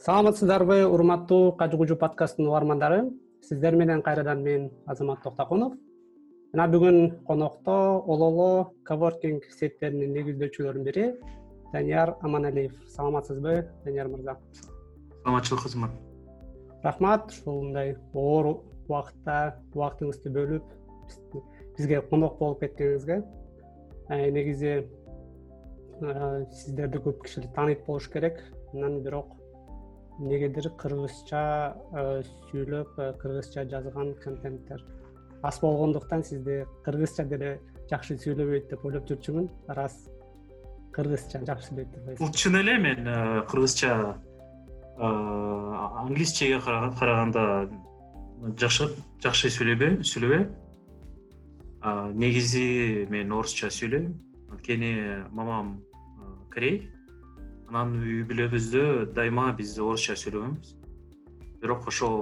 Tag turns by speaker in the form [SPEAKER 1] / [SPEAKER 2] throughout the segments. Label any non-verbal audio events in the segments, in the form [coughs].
[SPEAKER 1] саламатсыздарбы урматтуу кажы кужу подкастынын угармандары сиздер менен кайрадан мен азамат токтокунов мына бүгүн конокто ололо коворкинг сеттеринин негиздөөчүлөрүнүн бири данияр аманалиев. Саламатсызбы данияр мырза.
[SPEAKER 2] Саламатчылык азамат.
[SPEAKER 1] Рахмат. Ушул мындай оор убакытта убактыңызды бөлүп бизге конок болуп кеткениңизге негизи сиздерди көп киши тааныйт болуш керек. Анан бирок эмнегедир кыргызча э, сүйлөп э, кыргызча жазган контенттер. Аз болгондуктан сизди кыргызча деле жакшы сүйлөбөйт деп ойлоп жүрчүмүн. Ырас кыргызча жакшы сүйлөйт деп
[SPEAKER 2] бул чын эле мен э, кыргызча англисчеге караганда жакшы жакшы сүйлөбөйм негизи мен орусча сүйлөйм. Анткени мамам корей анан үй бүлөбүздө дайыма биз орусча сүйлөгөнбүз бирок ошол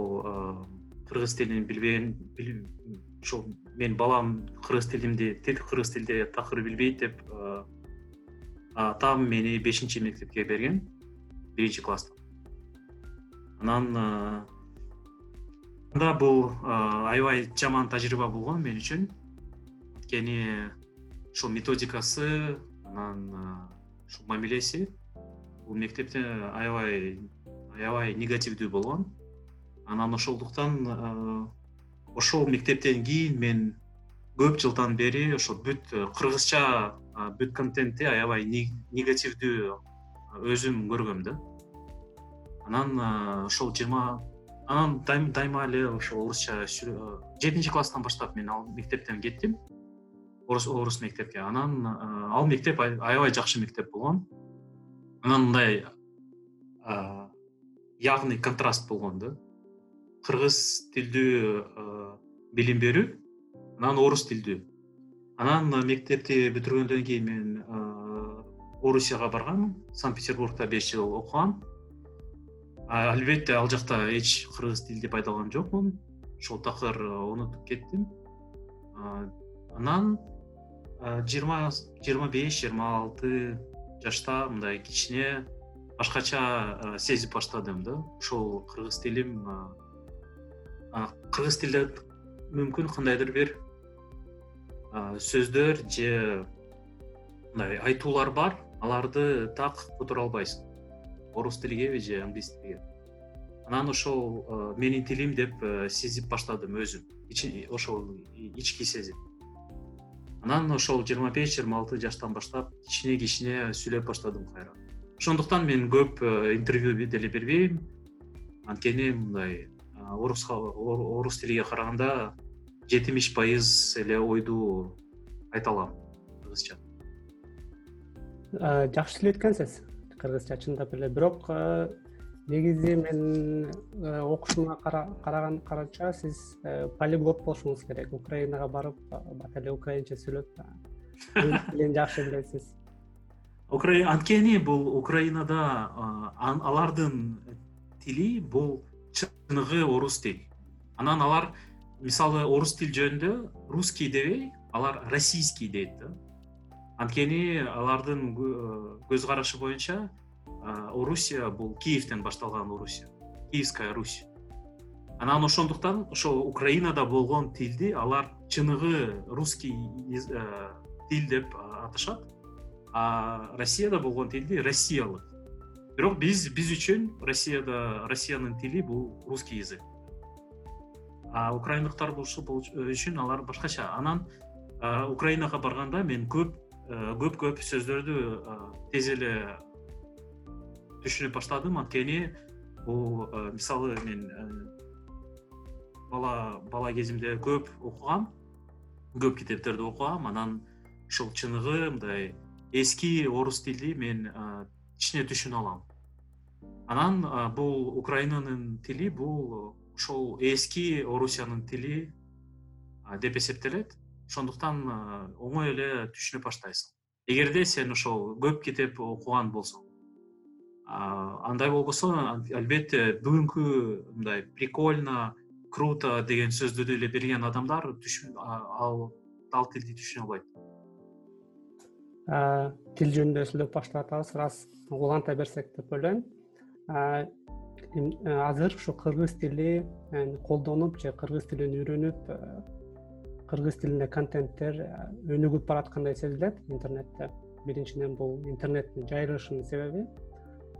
[SPEAKER 2] кыргыз тилин билбеген ушул менин балам кыргыз тилимди кыргыз тилде такыр билбейт деп атам мени бешинчи мектепке берген биринчи класста анан анда бул аябай жаман тажрыйба болгон мен үчүн. Анткени ушул методикасы анан ушул мамилеси бул мектепте аябай аябай негативдүү болгон. Анан ошондуктан ошол мектептен кийин мен көп жылдан бери ошол бүт кыргызча бүт контентти аябай негативдүү өзүм көргөм да. Анан ошол жыйырма анан дайыма эле ошол орусча жетинчи класстан баштап мен ал мектептен кеттим. Орус мектепке. Анан ал мектеп аябай жакшы мектеп болгон мындай явный контраст болгон да кыргыз тилдүү билим берүү анан орус тилдүү. Анан мектепти бүтүргөндөн кийин мен орусияга баргам санкт петербургда беш жыл окугам. Албетте ал жакта эч кыргыз тилди пайдалаган жокмун. Ошол такыр унутуп кеттим. Анан жыйырма жыйырма беш жыйырма алты жашта мындай кичине башкача э, сезип баштадым да. Ушул кыргыз тилим кыргыз тилде мүмкүн кандайдыр бир сөздөр же мындай айтуулар бар. Аларды так которо албайсың. Орус тилигеби же англис тилиге анан ошол э, менин тилим деп э, сезип баштадым өзүм. Ошол ички сезим анан ошол жыйырма беш жыйырма алты жаштан баштап кичине кичине сүйлөп баштадым кайра. Ошондуктан мен көп э, интервью деле бербейм. Анткени мындай оруска орус тилиге караганда жетимиш пайыз эле ойду айта алам. Кыргызча.
[SPEAKER 1] Жакшы сүйлөйт экенсиз кыргызча чындап эле. Бирок э, негизи мен э, окушума караган карача сиз э, полиглот болушуңуз керек. Украинага барып бат эле украинче сүйлөп тилин жакшы билесиз.
[SPEAKER 2] Анткени бул украинада алардын тили бул чыныгы орус тил. Анан алар мисалы орус тил жөнүндө русский дебей алар российский дейт да. Анткени алардын көз карашы боюнча орусия бул киевден башталган орусия киевская русь. Анан ошондуктан ошол украинада болгон тилди алар чыныгы русский э, тил деп аташат а россияда болгон тилди россиялык. Бирок биз биз үчүн россияда россиянын тили бул русский язык. А украиндыктар үчүн алар башкача. Анан украинага барганда мен көп э, көп көп сөздөрдү тез эле түшүнүп баштадым. Анткени бул э, мисалы мен э, бала бала кезимде көп окугам көп китептерди окугам. Анан ушул чыныгы мындай эски орус тилди мен э, кичине түшүнө алам. Анан бул украинанын тили бул ошол эски орусиянын тили деп эсептелет. Ошондуктан оңой эле түшүнүп баштайсың. Эгерде сен ошол көп китеп окуган болсоң андай болбосо албетте бүгүнкү мындай прикольно круто деген сөздү деле билген адамдар ал ал тилди түшүнө албайт.
[SPEAKER 1] Тил жөнүндө сүйлөп баштап атабыз ырас уланта берсек деп ойлойм. Азыр ушу кыргыз тили колдонуп же кыргыз тилин үйрөнүп кыргыз тилинде контенттер өнүгүп бараткандай сезилет интернетте. Биринчиден бул интернеттин жайылышынын себеби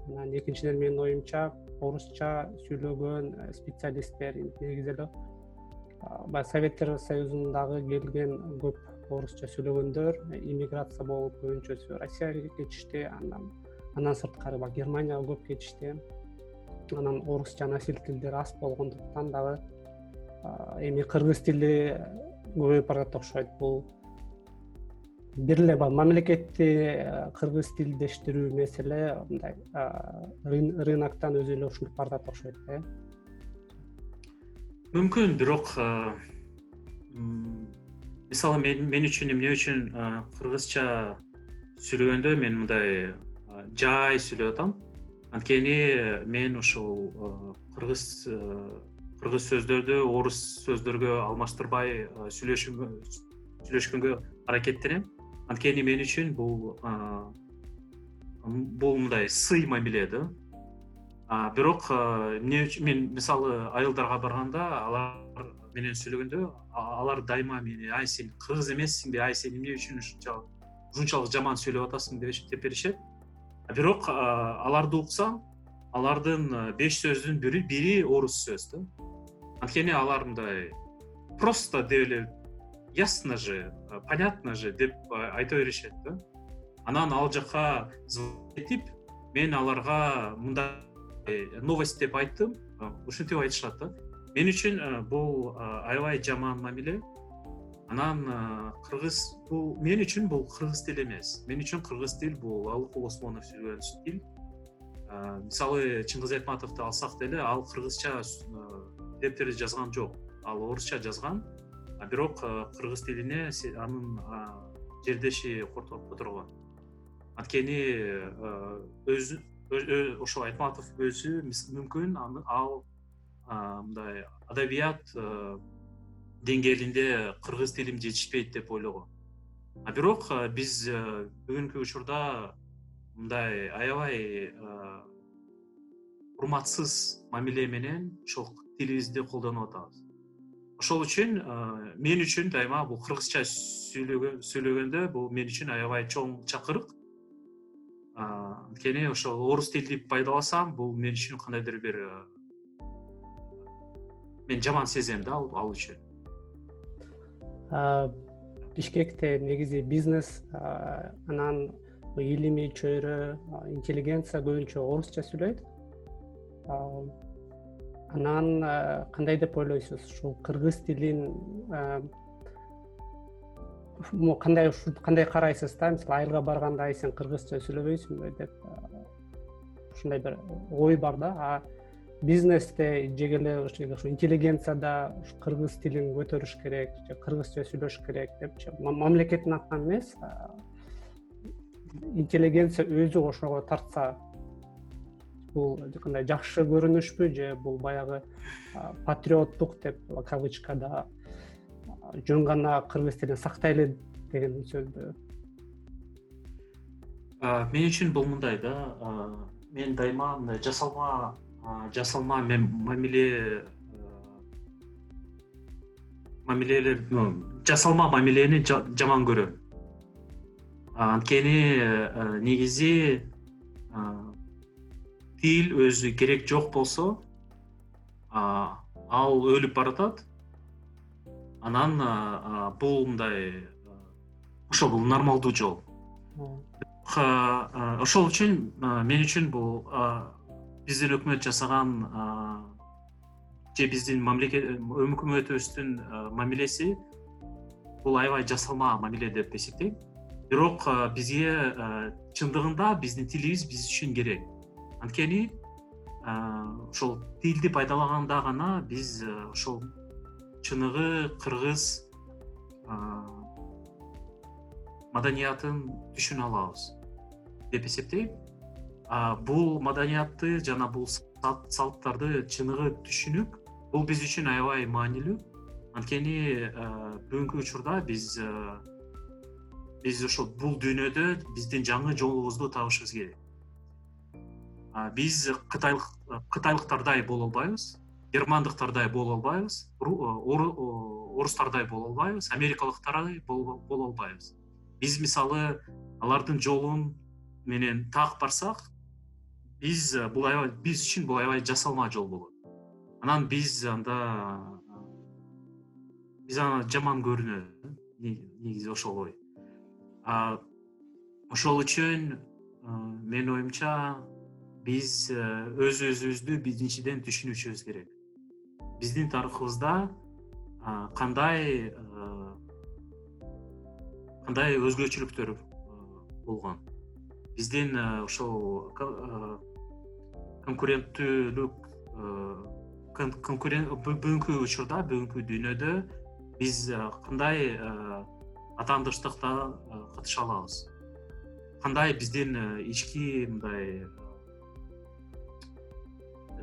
[SPEAKER 1] анан экинчиден менин оюмча орусча сүйлөгөн специалисттер негизи эле баягы советтер союзундагы келген көп орусча сүйлөгөндөр иммиграция болуп көбүнчөсү россияга кетишти анан андан сырткары баягы германияга көп кетишти. Анан орусча насил тилдер аз болгондуктан дагы эми кыргыз тили көбөйүп баратат окшойт бул бир эле баягы мамлекетти кыргыз тилдештирүү маселе мындай рыноктон өзү эле ушинтип баратат окшойт э
[SPEAKER 2] мүмкүн бирок мисалы мен үчүн эмне үчүн кыргызча сүйлөгөндө мен мындай жай сүйлөп атам. Анткени мен ушул кыргыз кыргыз сөздөрдү орус сөздөргө алмаштырбай сүйлөшкөнгө аракеттенем анткени мен үчүн бул бул мындай сый мамиле да бирок эмне үчүн мен мисалы айылдарга барганда алар менен сүйлөгөндө алар дайыма мени ай сен кыргыз эмессиңби ай сен эмне үчүн ушунчалык ушунчалык жаман сүйлөп атасың деп беришет. Бирок аларды уксаң алардын беш сөздүн бири орус сөз да анткени алар мындай просто деп эле ясно же понятно же деп айта беришет да? Анан ал жака звонок этип мен аларга мындай новость деп айттым ушинтип айтышат да. Мен үчүн бул аябай жаман мамиле. Анан кыргыз бул мен үчүн бул кыргыз тил эмес. Мен үчүн кыргыз тил бул алыкул осмонов сүйлөгөн тил. Мисалы чыңгыз айтматовду алсак деле ал кыргызча китептерди жазган жок. Ал орусча жазган бирок кыргыз тилине анын жердеши которгон анткени өзү ошол айтматов өзү мүмкүн ал мындай адабият деңгээлинде кыргыз тилим жетишпейт деп ойлогон. А бирок биз бүгүнкү учурда мындай аябай урматсыз мамиле менен ушул тилибизди колдонуп атабыз ошол үчүн мен үчүн дайыма бул кыргызча сүйлөгөндө бул мен үчүн аябай чоң чакырык. Анткени ошол орус тилди пайдаласам бул мен үчүн кандайдыр бир мен жаман сезем да ал үчүн.
[SPEAKER 1] Бишкекте негизи бизнес анан илимий чөйрө интеллигенция көбүнчө орусча сүйлөйт анан э, кандай деп ойлойсуз? Ушул кыргыз тилин э, кандай кандай карайсыз да? Мисалы айылга барганда ай сен кыргызча сүйлөбөйсүңбү деп э, ушундай бир ой бар да? А бизнесте жегеле ушу интеллигенцияда кыргыз тилин көтөрүш керек же кыргызча сүйлөш керек депчи мамлекеттин атынан эмес интеллигенция өзү ошого тартса бул кандай жакшы көрүнүшпү же бул баягы патриоттук деп кавычкада жөн гана кыргыз тилин сактайлы деген сөзбү
[SPEAKER 2] мен үчүн бул мындай да мен дайыма мындай жасалма жасалма мамиле мамилелер жасалма мамилени жаман көрөм. Анткени негизи тил өзү керек жок болсо ал өлүп баратат анан бул мындай ошол бул нормалдуу жол. Ошол үчүн мен үчүн бул биздин өкмөт жасаган же биздин мамлекет өкмөтүбүздүн мамилеси бул аябай жасалма мамиле деп эсептейм. Бирок бизге чындыгында биздин тилибиз биз үчүн керек анткени ошол тилди пайдалаганда гана биз ошол чыныгы кыргыз маданиятын түшүнө алабыз деп эсептейм. Бул маданиятты жана бул салттарды чыныгы түшүнүп бул биз үчүн аябай маанилүү. Анткени бүгүнкү учурда биз биз ошол бул дүйнөдө биздин жаңы жолубузду табышыбыз керек биз кытайлык кытайлыктардай боло албайбыз германдыктардай боло албайбыз орустардай боло албайбыз америкалыктардай боло албайбыз. Биз мисалы алардын жолун менен так барсак биз бул аябай биз үчүн бул аябай жасалма жол болот. Анан биз анда биз аны жаман көрүнөбүз негизи ошол ой. Ошол үчүн менин оюмча биз өз өзүбүздү биринчиден түшүнүшүбүз керек. Биздин тарыхыбызда кандай кандай өзгөчөлүктөр болгон? Биздин ошол конкуренттүүлүк бүгүнкү учурда бүгүнкү дүйнөдө биз кандай атаандыштыкта катыша алабыз? Кандай биздин ички мындай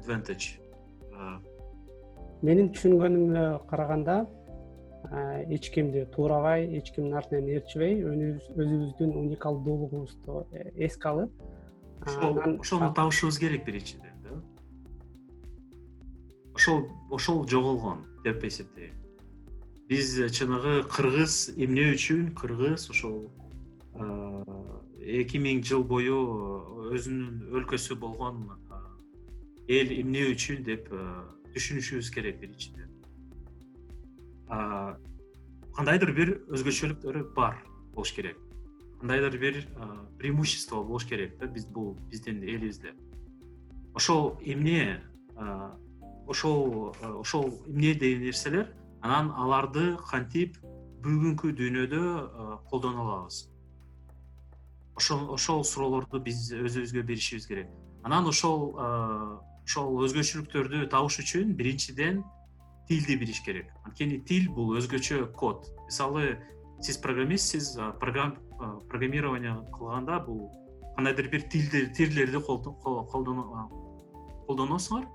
[SPEAKER 2] advantage.
[SPEAKER 1] Менин түшүнгөнүмө караганда эч кимди туурабай эч кимдин артынан ээрчибей өзүбүздүн уникалдуулугубузду эске алып
[SPEAKER 2] ошону табышыбыз керек биринчиден да? Ошол ошол жоголгон деп эсептейм. Биз чыныгы кыргыз эмне үчүн кыргыз ошол эки миң жыл бою өзүнүн өлкөсү болгон эл эмне үчүн деп түшүнүшүбүз керек биринчиден кандайдыр бир өзгөчөлүктөрү бар болуш керек. Кандайдыр бир преимущество болуш керек да биз бул биздин элибизде. Ошол эмне ошол ошол эмне деген нерселер анан аларды кантип бүгүнкү дүйнөдө колдоно алабыз? Ошол ошол суроолорду биз өзүбүзгө беришибиз керек. Анан ошол ошол өзгөчөлүктөрдү табыш үчүн биринчиден тилди билиш керек. Анткени тил бул өзгөчө код. Мисалы сиз программистсиз программирование кылганда бул кандайдыр бир тилдерди колдоносуңар.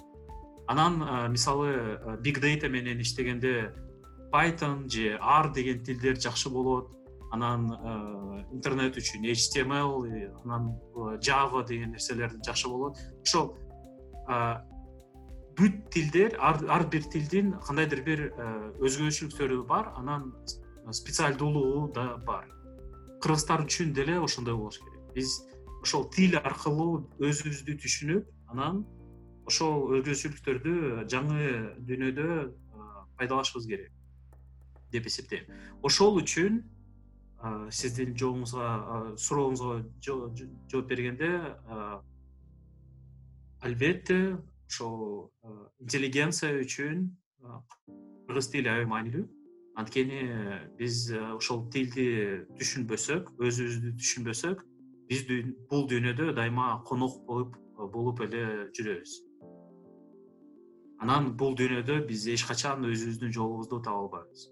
[SPEAKER 2] Анан мисалы big data менен иштегенде python же r деген тилдер жакшы болот. Анан интернет үчүн html анан java деген нерселер жакшы болот. Ошол бүт тилдер ар бир тилдин кандайдыр бир өзгөчөлүктөрү бар анан специалдуулугу да бар. Кыргыздар үчүн деле ошондой болуш керек. Биз ошол тил аркылуу өзүбүздү түшүнүп анан ошол өзгөчөлүктөрдү жаңы дүйнөдө пайдаланышыбыз керек деп эсептейм. Ошол үчүн сиздин жообуңузга сурооңузга жооп бергенде албетте ошол э, интеллигенция үчүн э, кыргыз тили аябай маанилүү анткени биз э, ошол тилди түшүнбөсөк өзүбүздү түшүнбөсөк биз бул дүйнөдө дайыма конок болуп болуп эле жүрөбүз. Анан бул дүйнөдө биз эч качан өзүбүздүн жолубузду таба албайбыз.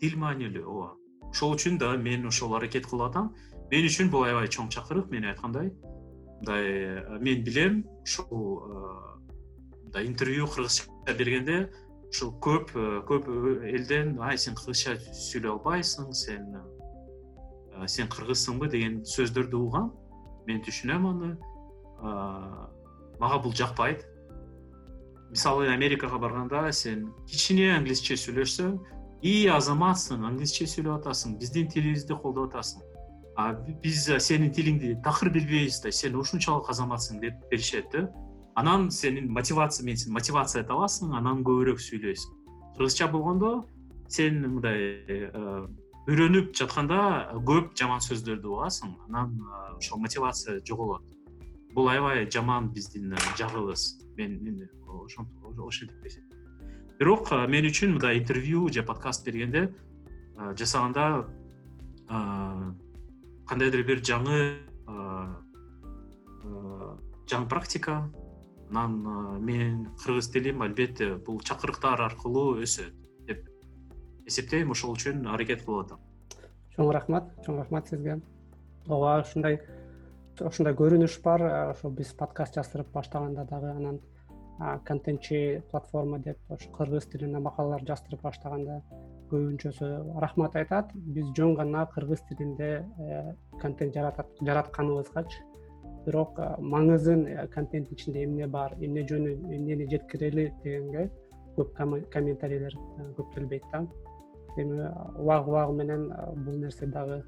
[SPEAKER 2] Тил маанилүү ооба. Ошол үчүн да мен ошол аракет кылып атам. Мен үчүн бул аябай чоң чакырык. Мен айткандай мындай э, мен билем ушул э, мындай интервью кыргызча бергенде ушул көп э, көп элден ай сен кыргызча сүйлөй албайсың сен сен кыргызсыңбы? деген сөздөрдү угам. Мен түшүнөм аны. Мага бул жакпайт. Мисалы америкага барганда сен кичине англисче сүйлөшсөң и азаматсың англисче сүйлөп атасың биздин тилибизди колдоп атасың биз сенин тилиңди такыр билбейбиз да сен ушунчалык азаматсың деп беришет да анан сенин мотивация менен сен мотивация табасың анан көбүрөөк сүйлөйсүң. Кыргызча болгондо сен мындай э, үйрөнүп жатканда көп жаман сөздөрдү угасың анан ошол мотивация жоголот. Бул аябай жаман биздин жагыбыз. Мен ошентип эсептейм бирок мен үчүн мындай интервью же подкаст бергенде жасаганда кандайдыр бир жаңы жаңы практика. Анан менин кыргыз тилим албетте бул чакырыктар аркылуу өсөт деп эсептейм. Ошол үчүн аракет кылып атам.
[SPEAKER 1] Чоң рахмат чоң рахмат сизге. Ооба ушундай ушундай көрүнүш бар. Ошо биз подкаст жаздырып баштаганда дагы анан контентчи платформа деп ошо кыргыз тилинде макалалар жаздырып баштаганда көбүнчөсү рахмат айтат биз жөн гана кыргыз тилинде э, контент жаратканыбызгачы бирок маңызын контенттин ичинде эмне бар эмне жөнү эмнени жеткирели дегенге көп комментарийлер көп келбейт да. Эми убагы убагы менен бул нерсе дагы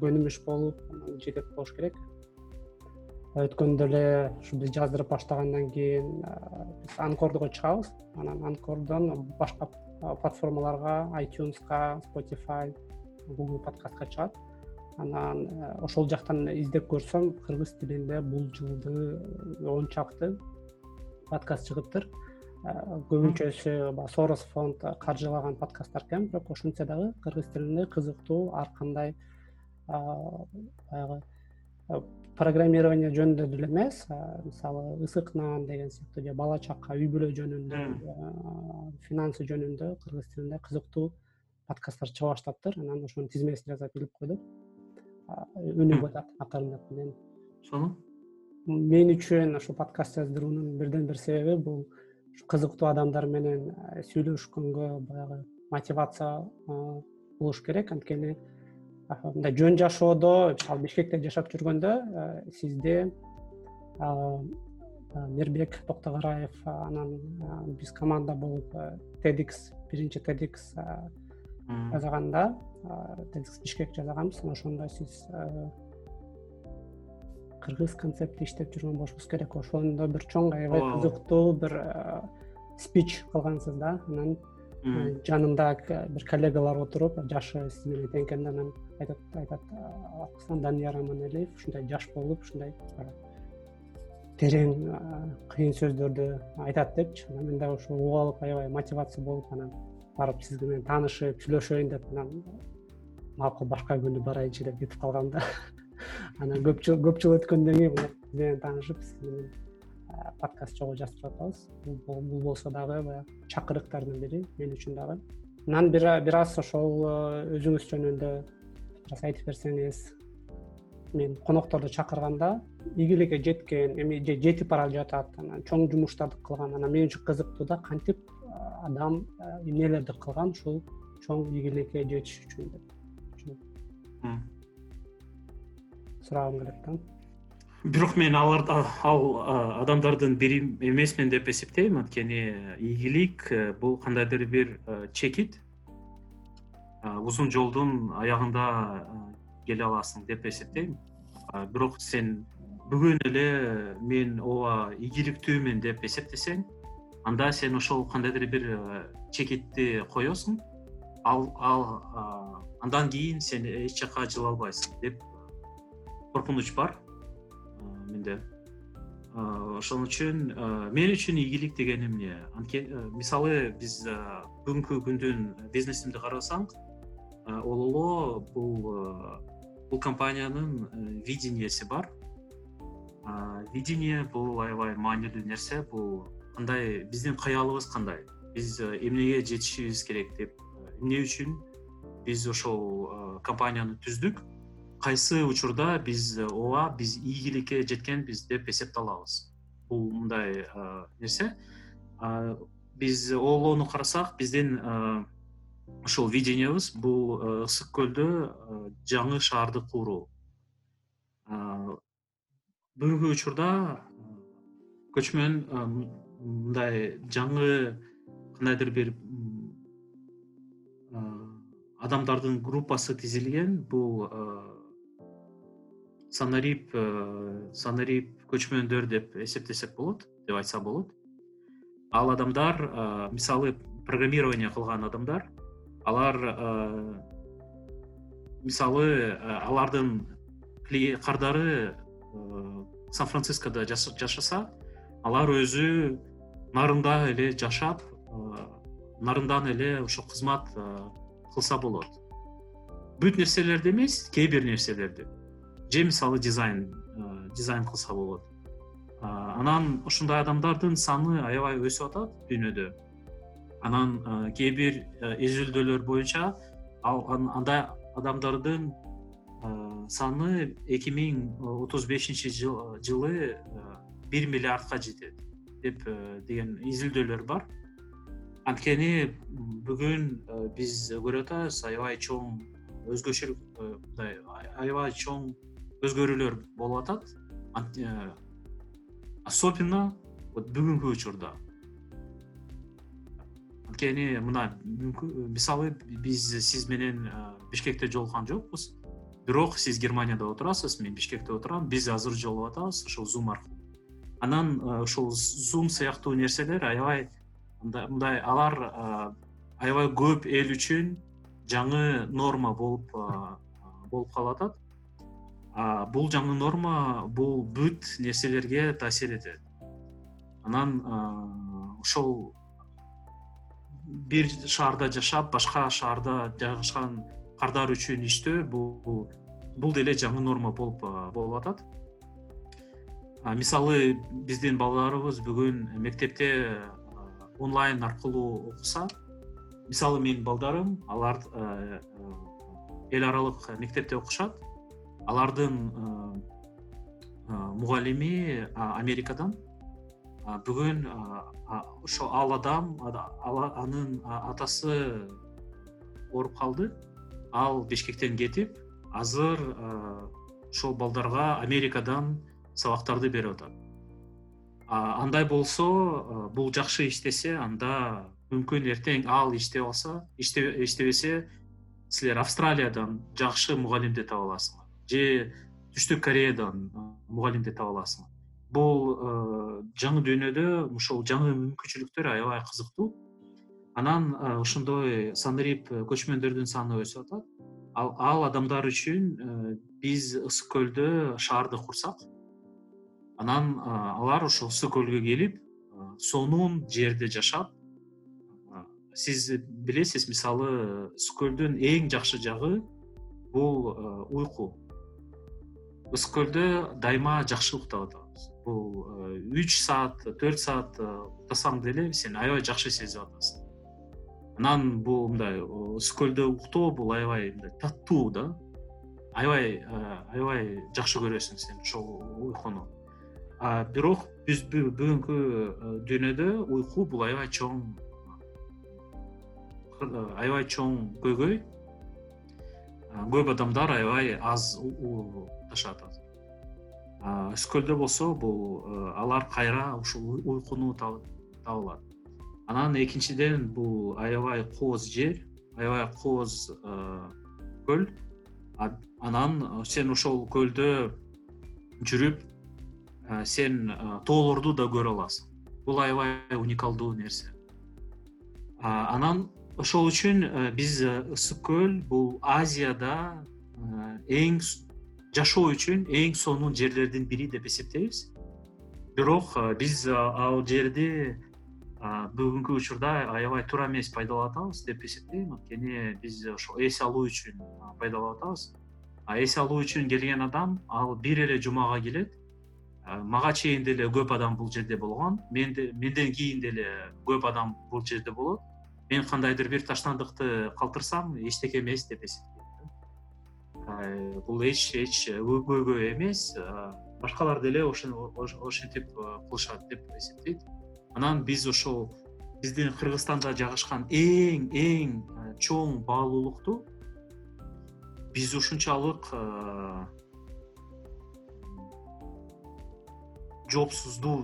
[SPEAKER 1] көнүмүш болуп жетет болуш керек. Өткөндө эле ушу биз жаздырып баштагандан кийин биз анкордго чыгабыз. Анан анкордон башка платформаларга айтюнска spotify google подкастка чыгат. Анан ошол жактан издеп көрсөм кыргыз тилинде бул жылды он чакты подкаст чыгыптыр. Көбүнчөсү баягы сорос фонд каржылаган подкасттар экен бирок ошентсе дагы кыргыз тилинде кызыктуу ар кандай баягы программирование жөнүндө деле эмес мисалы ысык нан деген сыяктуу же бала чака үй бүлө жөнүндө финансы жөнүндө кыргыз тилинде кызыктуу подкасттар чыга баштаптыр анан ошонун тизмесин жасап илип койдук. Өнүгүп атат акырындап менен.
[SPEAKER 2] Сонун?
[SPEAKER 1] Мен үчүн ушул подкаст жаздыруунун бирден бир себеби бул кызыктуу адамдар менен сүйлөшкөнгө баягы мотивация болуш керек. Анткени мындай жөн жашоодо мисалы бишкекте жашап жүргөндө э, сизде мирбек токтогораев анан биз команда болуп tedx биринчи tedx жасаганда tedx бишкек жасаганбыз анан ошондо сиз кыргыз концептти иштеп жүргөн болушуңуз керек. Ошондо бир чоң аябай кызыктуу бир спич кылгансыз да. Анан жанымда бир коллегалар отуруп жашы сиз менен тең экен анан айтат данияр аманалиев ушундай жаш болуп ушундай терең кыйын сөздөрдү айтат депчи. Анан мен дагы ошону угуп алып аябай мотивация болуп анан барып сиз менен таанышып сүйлөшөйүн деп анан макул башка күнү барайынчы деп кетип калгам да. [laughs] Анан көп жыл көп жыл өткөндөн кийин сиз менен таанышып сиз менен подкаст чогуу жазып атабыз бул болсо дагы баягы чакырыктардын бири мен үчүн дагы. Анан бир аз ошол өзүңүз жөнүндө бир аз айтып берсеңиз мен конокторду чакырганда ийгиликке жеткен эми же жетип бара жатат анан чоң жумуштарды кылган анан мен үчүн кызыктуу да кантип адам эмнелерди кылган ушул чоң ийгиликке жетиш үчүн. Деп сурагым келет да
[SPEAKER 2] бирок мен алар ал адамдардын бири эмесмин деп эсептейм. Анткени ийгилик э, бул кандайдыр бир э, чекит. Узун жолдун аягында келе аласың деп эсептейм. Бирок сен бүгүн эле мен ооба ийгиликтүүмүн деп эсептесең анда сен ошол кандайдыр бир э, чекитти коесуң ал ал андан кийин сен эч жака жыла албайсың деп коркунуч бар ошон үчүн мен үчүн ийгилик деген эмне? Анткени мисалы биз бүгүнкү күндүн бизнесимди карасаң ололо бул бул компаниянын видениеси бар. Видение бул аябай маанилүү нерсе бул кандай биздин каялыбыз кандай? Биз эмнеге жетишибиз керек деп эмне үчүн? Биз ошол компанияны түздүк кайсы учурда биз ооба биз ийгиликке жеткенбиз деп эсепталабыз. Бул мындай нерсе. Биз оолоону карасак биздин ушул видениябыз бул ысык көлдө жаңы шаарды куруу. Бүгүнкү учурда көчмөн мындай жаңы кандайдыр бир адамдардын группасы тизилген. Бул санарип э, санарип көчмөндөр деп эсептесек болот деп айтсак болот. Ал адамдар э, мисалы программирование кылган адамдар алар э, мисалы алардын кардары сан францискодо жашаса алар өзү нарында эле жашап нарындан эле ошо кызмат кылса болот. Бүт нерселерди эмес кээ бир нерселерди же мисалы дизайн э, дизайн кылса болот. Анан ушундай адамдардын саны аябай өсүп атат дүйнөдө. Анан э, кээ бир э, изилдөөлөр боюнча ал андай адамдардын саны эки миң отуз бешинчи жылы бир миллиардка жетет деп деген изилдөөлөр бар. Анткени бүгүн биз көрүп атабыз аябай чоң өзгөчөлүк мындай аябай чоң өзгөрүүлөр болуп атат. Особенно вот бүгүнкү учурда. Анткени мына мисалы биз сиз менен бишкекте жолуккан жокпуз. Бирок сиз германияда отурасыз мен бишкекте отурам биз азыр жолугуп атабыз ушул зум аркылуу. Анан ушул зум сыяктуу нерселер аябай мындай алар аябай көп эл үчүн жаңы норма болуп болуп калып атат бул жаңы норма бул бүт нерселерге таасир этет. Анан ошол бир шаарда жашап башка шаарда жайгашкан кардар үчүн иштөө бул бул деле жаңы норма болуп атат. Мисалы биздин балдарыбыз бүгүн мектепте онлайн аркылуу окуса мисалы менин балдарым алар эл аралык мектепте окушат алардын мугалими америкадан. Бүгүн ошо ал адам анын атасы ооруп калды. Ал бишкектен кетип азыр ошол балдарга америкадан сабактарды берип атат. Андай болсо бул жакшы иштесе анда мүмкүн эртең ал иштеп алса иштебесе силер австралиядан жакшы мугалимди таба аласыңар же түштүк кореядан мугалимди таба аласың. Бул жаңы дүйнөдө ушул жаңы мүмкүнчүлүктөр аябай кызыктуу. Анан ошондой санарип көчмөндөрдүн саны өсүп атат. Ал адамдар үчүн биз ысык көлдө шаарды курсак. Анан алар ошол ысык көлгө келип сонун жерде жашап сиз билесиз мисалы ысык көлдүн эң жакшы жагы бул уйку ысык көлдө дайыма жакшы уктап атабыз. Бул э, үч саат төрт саат э, уктасаң деле сен аябай жакшы сезип атасың. Анан бул мындай ысык көлдө уктоо бул аябай мындай таттуу да. Аябай э, аябай жакшы көрөсүң сен ошол уйкуну. Бирок биз бүгүнкү дүйнөдө уйку бул аябай чоң аябай чоң көйгөй. Көп адамдар аябай аз жашап атат ысык көлдө болсо бул э, алар кайра ушул уйкуну таба алат анан экинчиден бул аябай кооз жер аябай кооз э, көл. Анан сен ошол көлдө жүрүп э, сен тоолорду да көрө аласың. Бул аябай уникалдуу нерсе. Анан ошол үчүн биз ысык көл бул азияда эң жашоо үчүн эң сонун жерлердин бири деп эсептейбиз. Бирок биз ал жерди бүгүнкү учурда аябай туура эмес пайдаланып атабыз деп эсептейм. Анткени биз ошо эс алуу үчүн пайдаланып атабыз эс алуу үчүн келген адам ал бир эле жумага келет. Мага чейин деле көп адам бул жерде болгон. Менден кийин деле көп адам бул жерде болот. Мен кандайдыр бир таштандыкты калтырсам эчтеке эмес деп эсептейм бул эч эч көйгөй эмес башкалар деле ошентип кылышат деп эсептейт. Анан биз ошол биздин кыргызстанда жайгашкан эң эң чоң баалуулукту биз ушунчалык жоопсуздуу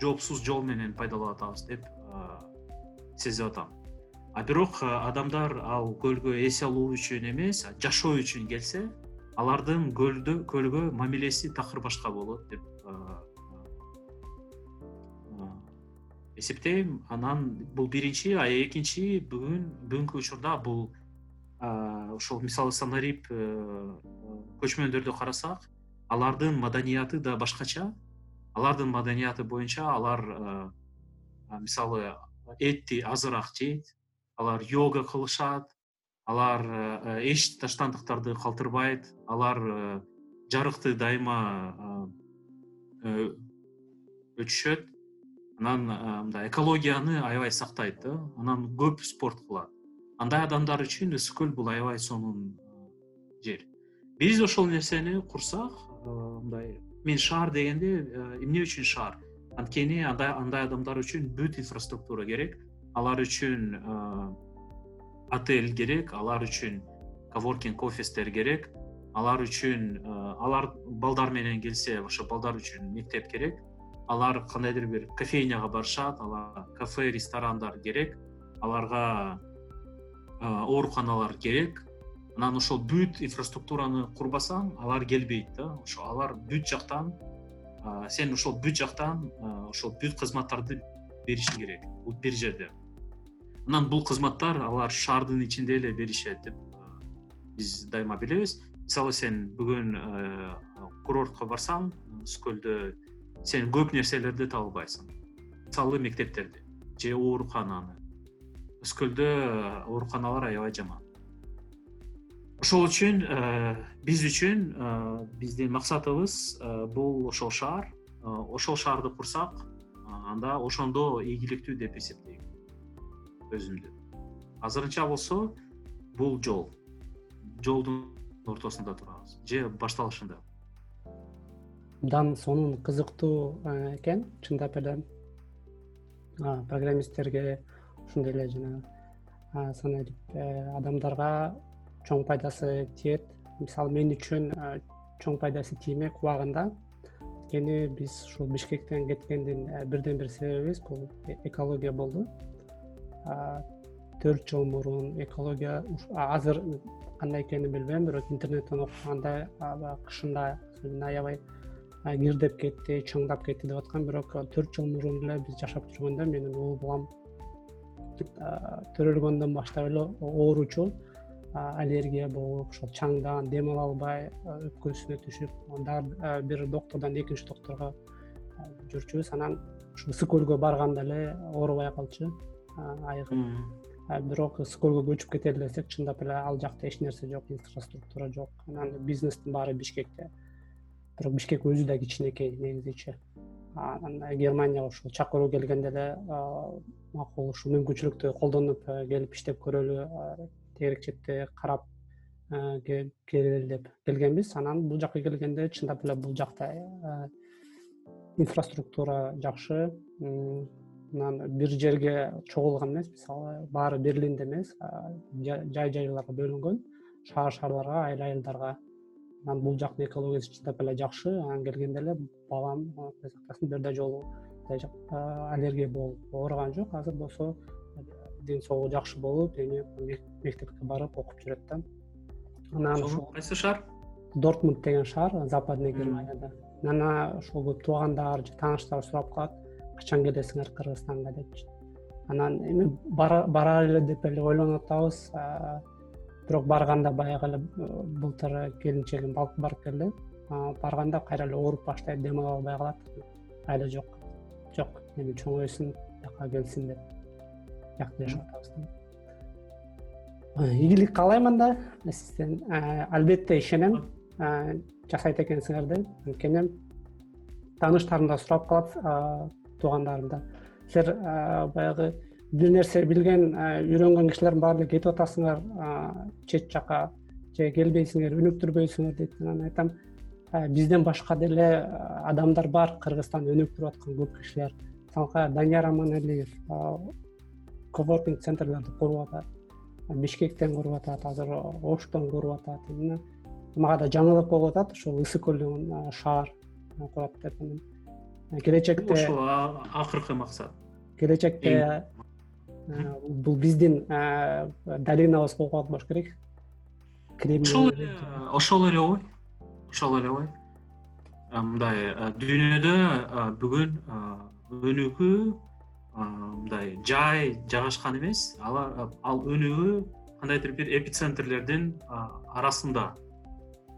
[SPEAKER 2] жоопсуз жол менен пайдаланып атабыз деп сезип атам а бирок адамдар ал көлгө эс алуу үчүн эмес жашоо үчүн келсе алардын көлдө көлгө мамилеси такыр башка болот деп эсептейм. Анан бул биринчи а экинчи бүгүн бүгүнкү учурда бул ошол мисалы санарип э, көчмөндөрдү карасак алардын маданияты да башкача. Алардын маданияты боюнча алар мисалы этти азыраак жейт алар йога кылышат алар э, эч таштандыктарды калтырбайт алар э, жарыкты дайыма э, өчүшөт анан мындай экологияны аябай сактайт да анан көп спорт кылат. Андай адамдар үчүн ысык көл бул аябай сонун жер. Биз ошол нерсени курсак мындай мен шаар дегенде эмне үчүн шаар? Анткени андай адамдар үчүн бүт инфраструктура керек алар үчүн отель керек алар үчүн коворкинг офистер керек алар үчүн алар балдар менен келсе ошо балдар үчүн мектеп керек алар кандайдыр бир кофейняга барышат алар кафе ресторандар керек аларга ооруканалар керек. Анан ошол бүт инфраструктураны курбасаң алар келбейт да. Ошо алар бүт жактан сен ошол бүт жактан ошол бүт кызматтарды беришиң керек бир жерде. Анан бул кызматтар алар шаардын ичинде эле беришет деп биз дайыма билебиз. Мисалы сен бүгүн курортко барсаң ысык көлдө сен көп нерселерди таба албайсың мисалы мектептерди же оорукананы. Ысык көлдө ооруканалар аябай жаман. Ошол үчүн э, биз үчүн э, биздин максатыбыз э, бул ошол шаар. Ошол шаарды курсак анда ошондо ийгиликтүү деп эсептейм. Өзүмдү. Азырынча болсо бул жол. Жолдун ортосунда турабыз. Же башталышында.
[SPEAKER 1] Абдан сонун кызыктуу э, экен чындап эле. Программисттерге ошондой эле жанагы санайлип э, адамдарга чоң пайдасы тиет. Мисалы мен үчүн э, чоң пайдасы тиймек убагында анткени биз ушул бишкектен кеткендин бирден бир себебибиз бул экология болду. Төрт жыл мурун экология азыр кандай экенин билбейм бирок интернеттен окуганда баягы кышында аябай кирдеп кетти чаңдап кетти деп аткан. Бирок төрт жыл мурун эле биз жашап жүргөндө менин уул балам төрөлгөндөн баштап эле ооручу аллергия болуп ошол чаңдан дем ала албай өпкөсүнө түшүп бир доктордон экинчи докторго жүрчүбүз. Анан ушу ысык көлгө барганда эле оорубай калчу айыгып бирок ысык көлгө көчүп кетели десек чындап эле ал жакта эч нерсе жок инфраструктура жок. Анан бизнестин баары бишкекте. Бирок бишкек өзү да кичинекей негизичи анан германияга ушул чакыруу келгенде эле макул ушул мүмкүнчүлүктү колдонуп келип иштеп көрөлү тегерек четте карап э, келели деп келгенбиз. Анан бул жака келгенде чындап эле бул жакта э, инфраструктура жакшы. Анан бир жерге чогулган эмес. Мисалы баары берлинде эмес жай жайларга бөлүнгөн шаар шаарларга айыл айылдарга. Анан бул жактын экологиясы чындап эле жакшы. Анан келгенде эле балам сактасын бир да жолу аллергия болуп ооруган жок. Азыр болсо ден соолугу жакшы болуп эми мектепке барып окуп жүрөт да. Анан ушул
[SPEAKER 2] кайсы шаар?
[SPEAKER 1] Дортмунд деген шаар западный германияда анан ошол көп туугандар же тааныштар сурап калат. Качан келесиңер кыргызстанга? депчи. Анан эми баралы эле деп эле ойлонуп атабыз. Бирок барганда баягы эле э, былтыр келинчегим барып келди. Барганда кайра эле ооруп баштайт дем ала албай калат айла жок жок эми чоңойсун бияка келсин деп биякта жашап атабыз да ийгилик каалайм анда. Сизден албетте ишенем. Жасайт экенсиңер деп анткени тааныштарым да сурап калат туугандарым да силер баягы бир нерсе билген үйрөнгөн кишилердин баары эле кетип атасыңар чет жака же келбейсиңер өнүктүрбөйсүңөр дейт. Анан айтам. Бизден башка деле адамдар бар. Кыргызстанды өнүктүрүп аткан көп кишилер. Мисалга данияр аманалиев коворкинг центрлерди куруп атат бишкектен куруп атат азыр оштон куруп атат мага да жаңылык болуп атат ушул ысык көлдөн шаар курат деп келечекте
[SPEAKER 2] ошол акыркы максат.
[SPEAKER 1] келечекте бул биздин долинабыз болуп калат болуш керек.
[SPEAKER 2] Ошол эле ошол эле ой ошол эле ой. Мындай дүйнөдө бүгүн өнүгүү мындай жай жайгашкан эмес. Алар ал өнүгүү кандайдыр бир эпицентрлердин арасында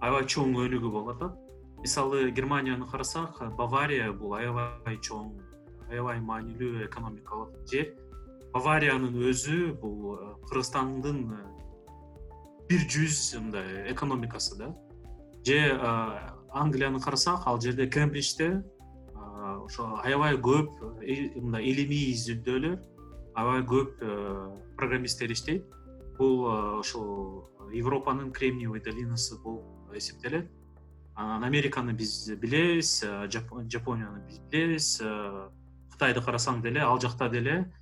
[SPEAKER 2] аябай чоң өнүгүү болуп атат мисалы германияны карасак бавария бул аябай чоң аябай маанилүү экономикалык жер. Бавариянын өзү бул кыргызстандын бир жүз мындай экономикасы да. Же англияны карасак ал жерде кембриджде ошо аябай көп мындай илимий изилдөөлөр аябай көп программисттер иштейт. Бул ошол европанын кремниевый долинасы болуп эсептелет. Анан американы биз билебиз жапонияны биз билебиз кытайды карасаң деле ал жакта деле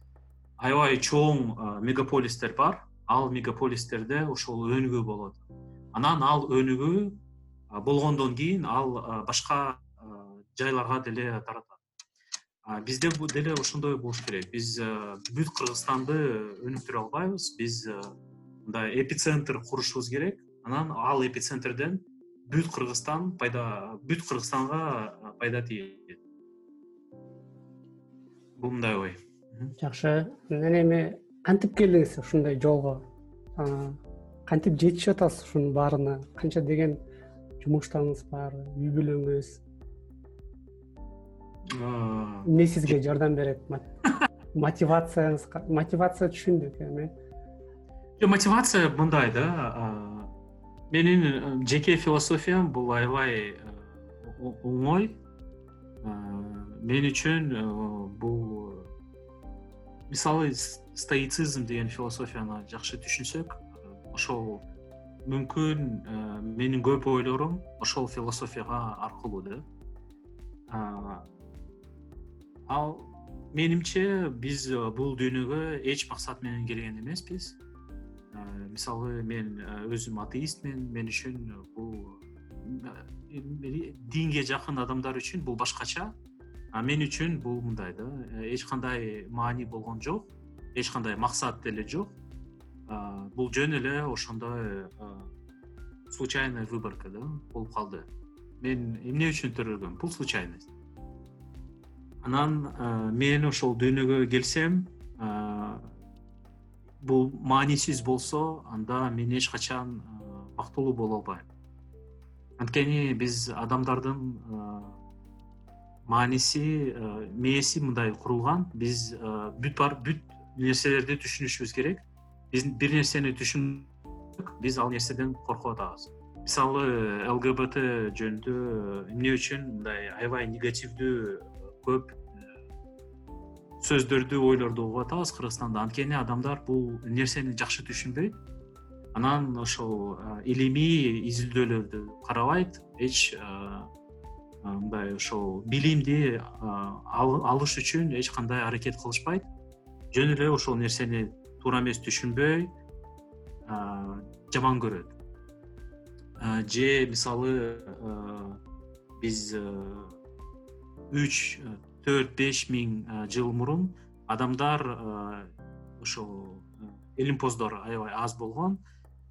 [SPEAKER 2] аябай чоң мегаполистер бар. Ал мегаполистерде ошол өнүгүү болот. Анан ал өнүгүү болгондон кийин ал башка жайларга деле таратат. Бизде деле ошондой болуш керек. Биз бүт кыргызстанды өнүктүрө албайбыз. Биз мындай эпицентр курушубуз керек. Анан ал эпицентрден бүт кыргызстан пайда бүт кыргызстанга пайда тийет бул мындай ой.
[SPEAKER 1] Жакшы. Анан эми кантип келдиңиз ушундай жолго? Кантип жетишип атасыз ушунун баарына? Канча деген жумуштарыңыз бар үй бүлөңүз эмне сизге жардам берет? [laughs] Мотивацияңыз мотивация түшүндүк эми
[SPEAKER 2] жок мотивация мындай да менин э, жеке философиям бул аябай э, оңой мен үчүн э, бул мисалы стоицизм деген философияны жакшы түшүнсөк ошол мүмкүн менин көп ойлорум ошол философияга аркылуу да ал менимче биз бул дүйнөгө эч максат менен келген эмеспиз. Мисалы мен өзүм атеистмин мен үчүн бул динге жакын адамдар үчүн бул башкача. А мен үчүн бул мындай да. Эч кандай маани болгон жок эч кандай максат деле жок. Бул жөн эле ошондой случайная выборка да болуп калды. Мен эмне үчүн төрөлгөм бул случайность анан э, мен ошол дүйнөгө келсем э, бул маанисиз болсо анда мен эч качан э, бактылуу боло албайм. Анткени биз адамдардын мааниси мээси мындай курулган. Биз бүт бар бүт нерселерди түшүнүшүбүз керек. Биз бир нерсени түшүндүк биз ал нерседен коркуп атабыз мисалы лгбт жөнүндө эмне үчүн мындай аябай негативдүү көп сөздөрдү ойлорду угуп атабыз. Кыргызстанда анткени адамдар бул нерсени жакшы түшүнбөйт. Анан ошол илимий изилдөөлөрдү карабайт. Эч мындай ошол билимди алыш үчүн эч кандай аракет кылышпайт. Жөн эле ошол нерсени туура эмес түшүнбөй жаман көрөт. Же мисалы биз үч төрт беш миң жыл мурун адамдар ошол илимпоздор аябай аз болгон.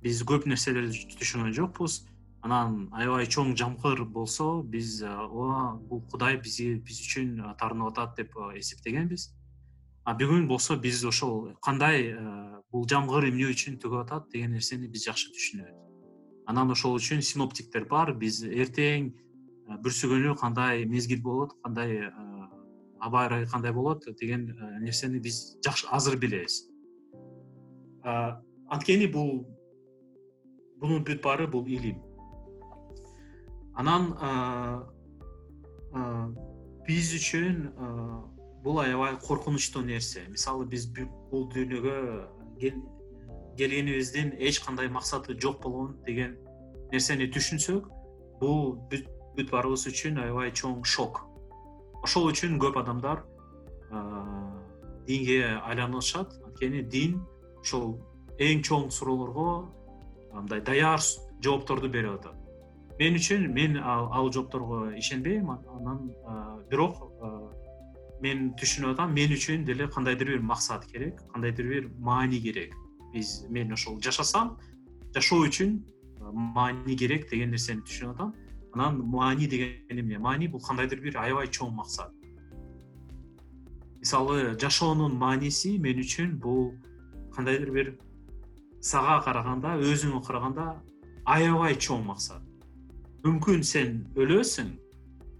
[SPEAKER 2] Биз көп нерселерди түшүнгөн жокпуз. Анан аябай чоң жамгыр болсо биз ооба бул кудай бизги биз үчүн таарынып атат деп эсептегенбиз. А бүгүн болсо биз ошол кандай бул жамгыр эмне үчүн төгүп атат деген нерсени биз жакшы түшүнөбүз. Анан ошол үчүн синоптиктер бар. Биз эртең бүрсүгүнү кандай мезгил болот кандай аба ырайы кандай болот деген э, нерсени биз жакшы азыр билебиз. Анткени бул бунун бүт баары бул илим. Анан биз үчүн бул аябай коркунучтуу нерсе. Мисалы биз бул дүйнөгө келгенибиздин эч кандай максаты жок болгон деген нерсени түшүнсөк бул бүт баарыбыз үчүн аябай чоң шок ошол үчүн көп адамдар динге айланышат. Анткени дин ошол эң чоң суроолорго мындай даяр жоопторду берип атат. Мен үчүн мен ал жоопторго ишенбейм. Анан бирок мен түшүнүп атам мен үчүн деле кандайдыр бир максат керек кандайдыр бир маани керек. Биз мен ошол жашасам жашоо үчүн маани керек деген нерсени түшүнүп атам анан маани деген эмне маани бул кандайдыр бир аябай чоң максат. Мисалы жашоонун мааниси мен үчүн бул кандайдыр бир сага караганда өзүңө караганда аябай чоң максат. Мүмкүн сен өлөсүң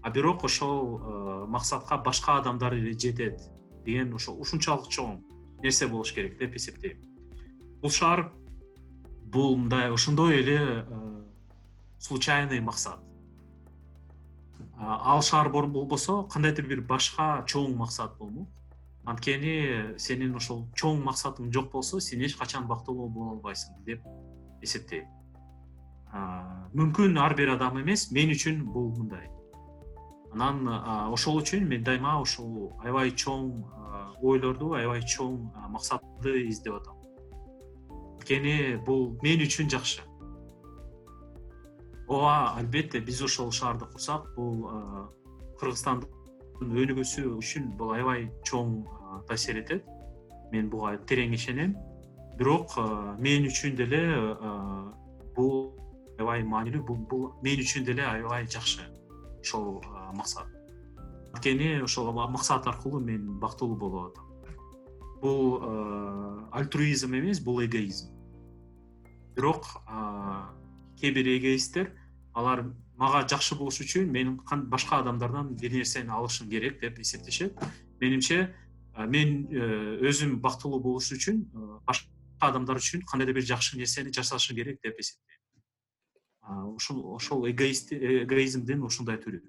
[SPEAKER 2] а бирок ошол э, максатка башка адамдар эле жетет деген ошол ушунчалык чоң нерсе болуш керек деп эсептейм. Бул шаар бул мындай ошондой эле э, случайный максат ал шаар болбосо кандайдыр бир башка чоң максат болмок. Анткени сенин ошол чоң максатың жок болсо сен эч качан бактылуу боло албайсың деп эсептейм. Мүмкүн ар бир адам эмес мен үчүн бул мындай. Анан ошол үчүн мен дайыма ушул аябай чоң ойлорду аябай чоң максатты издеп атам. Анткени бул мен үчүн жакшы ооба албетте биз ошол шаарды курсак бул кыргызстандын өнүгүүсү үчүн бул аябай чоң таасир этет. Мен буга терең ишенем. Бирок мен үчүн деле бул аябай маанилүү бул мен үчүн деле аябай жакшы ошол максат. Анткени ошол максат аркылуу мен бактылуу болуп атам. Бул альтруизм эмес бул эгоизм. Бирок кээ бир эгоисттер алар мага жакшы болуш үчүн мен башка адамдардан бир нерсени алышым керек деп эсептешет. Менимче мен э, өзүм бактылуу болуш үчүн башка адамдар үчүн кандайдыр бир жакшы нерсени жасашым керек деп эсептейм. Ушул ошол эгоизмдин ушундай түрү.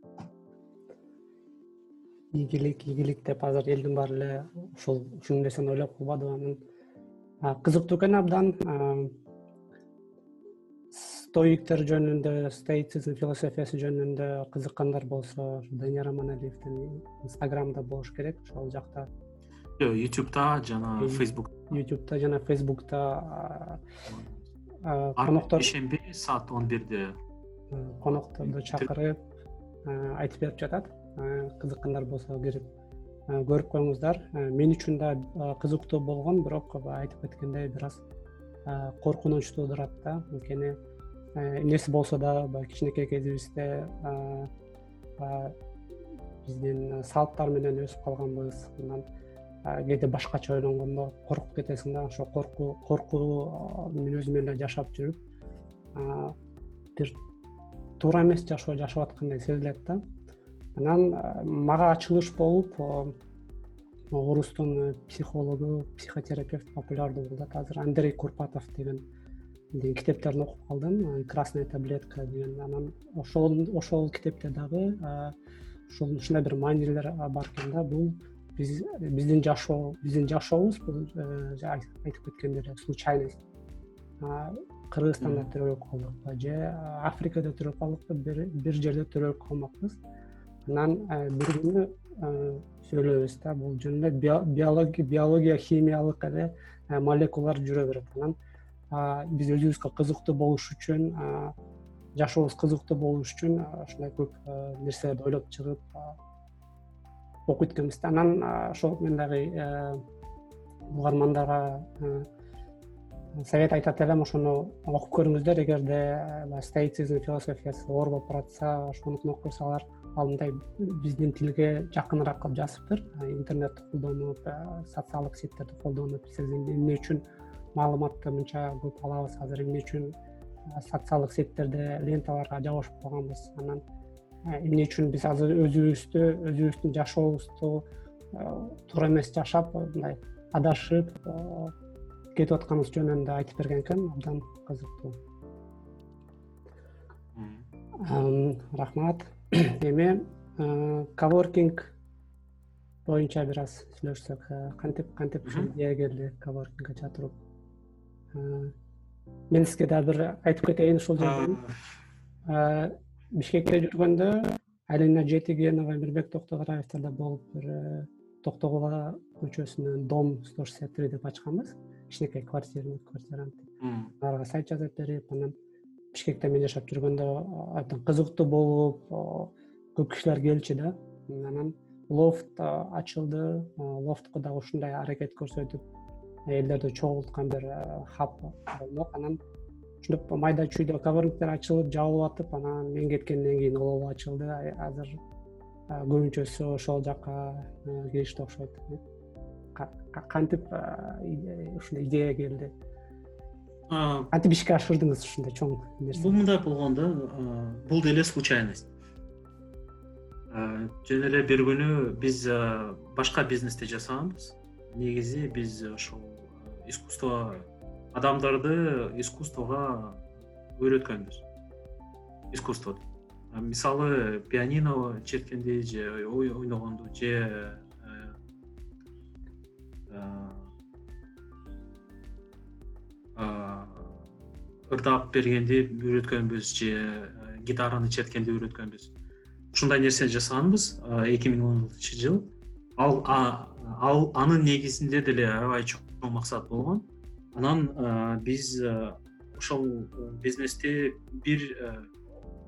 [SPEAKER 1] Ийгилик ийгилик деп азыр элдин баары эле ушул ушул нерсени ойлоп калбадыбы анан кызыктуу экен абдан стоиктер жөнүндө стоицизм философиясы жөнүндө кызыккандар болсо данияр аманалиевдин инстаграмда болуш керек ошол жакта.
[SPEAKER 2] Жок ютубта жана фейсбук
[SPEAKER 1] ютубта жана фейсбукта коноктор
[SPEAKER 2] ишемби саат он бирде
[SPEAKER 1] конокторду чакырып айтып берип жатат. Кызыккандар болсо кирип көрүп коюңуздар. Мен үчүн да кызыктуу болгон бирок айтып кеткендей бир аз коркунучтуу турат да. Анткени эмнеси болсо дагы баягы кичинекей кезибизде биздин салттар менен өсүп калганбыз. Анан кээде башкача ойлонгондо коркуп кетесиң да ошол коркуу коркуу мүнөзү менен эле жашап жүрүп бир туура эмес жашоо жашап аткандай сезилет да. Анан мага ачылыш болуп орустун психологу психотерапевт популярдуу кылат азыр андрей курпатов деген китептерин окуп калдым. Красная таблетка деген анан ошол ошол китепте дагы ушул ушундай бир маанилер бар экен да. Бул биз биздин жашоо биздин жашообуз бул э, айтып кеткендей эле случайность кыргызстанда төрөлүп калдыкпы же африкада төрөлүп калдыкпы бир жерде төрөлүп калмакпыз. Анан бир күнү сүйлөйбүз да бул жөнүндө биология химиялык эле молекулалар жүрө берет. Анан биз өзүбүзгө кызыктуу болуш үчүн жашообуз кызыктуу болуш үчүн ушундай көп нерселерди ойлоп чыгып окуйт экенбиз да. Анан ошол мен дагы угармандарга совет айтат элем ошону окуп көрүңүздөр. Эгерде стоицизм философиясы оор болуп баратса ошонукун окуп көрсөңөр ал мындай биздин тилге жакыныраак кылып жазыптыр. Интернетти колдонуп социалдык сеттерди колдонуп сиз эмне үчүн маалыматты мынча көп алабыз. Азыр эмне үчүн социалдык сеттерде ленталарга жабышып калганбыз анан эмне үчүн биз азыр өзүбүздү өзүбүздүн жашообузду туура эмес жашап мындай адашып кетип атканыбыз жөнүндө айтып берген экен абдан кызыктуу. Рахмат. [coughs] Эми коворкинг боюнча бир аз сүйлөшсөк. Кантип кантип ушул идея келди коворкинг ача туруп мен сизге дагы бир айтып кетейин ушул жерден. Бишкекте жүргөндө алина жетигенова мирбек токтогораевдерде болуп бир э, токтогула көчөсүнөн дом сто шестьдесят три деп ачканбыз. Кичинекей квартира квартирант аларга сайт жасап берип анан бишкекте мен жашап жүргөндө абдан кызыктуу болуп көп кишилер келчү да. Анан лофт ачылды. Лофтко дагы ушундай аракет көрсөтүп элдерди чогулткан бир э, хаб болмок. Анан ушинтип майда чүйдө коворингтер ачылып жабылып атып анан мен кеткенден кийин ооба ачылды. Азыр э, көбүнчөсү ошол жака э, келишти окшойт. Кантип ушундай идея келди? Кантип ишке ашырдыңыз ушундай чоң нерсе?
[SPEAKER 2] бул мындай болгон да бул деле случайность. Жөн эле бир күнү биз башка бизнести жасаганбыз негизи биз ошол искусство адамдарды искусствого үйрөткөнбүз искусстводу мисалы пианино черткенди же ойногонду же э, э, э, ырдап бергенди үйрөткөнбүз же гитараны черткенди үйрөткөнбүз. Ушундай нерсени жасаганбыз эки миң он алтынчы жыл. Ал ал анын негизинде деле аябай максат болгон. Анан биз ошол бизнести бир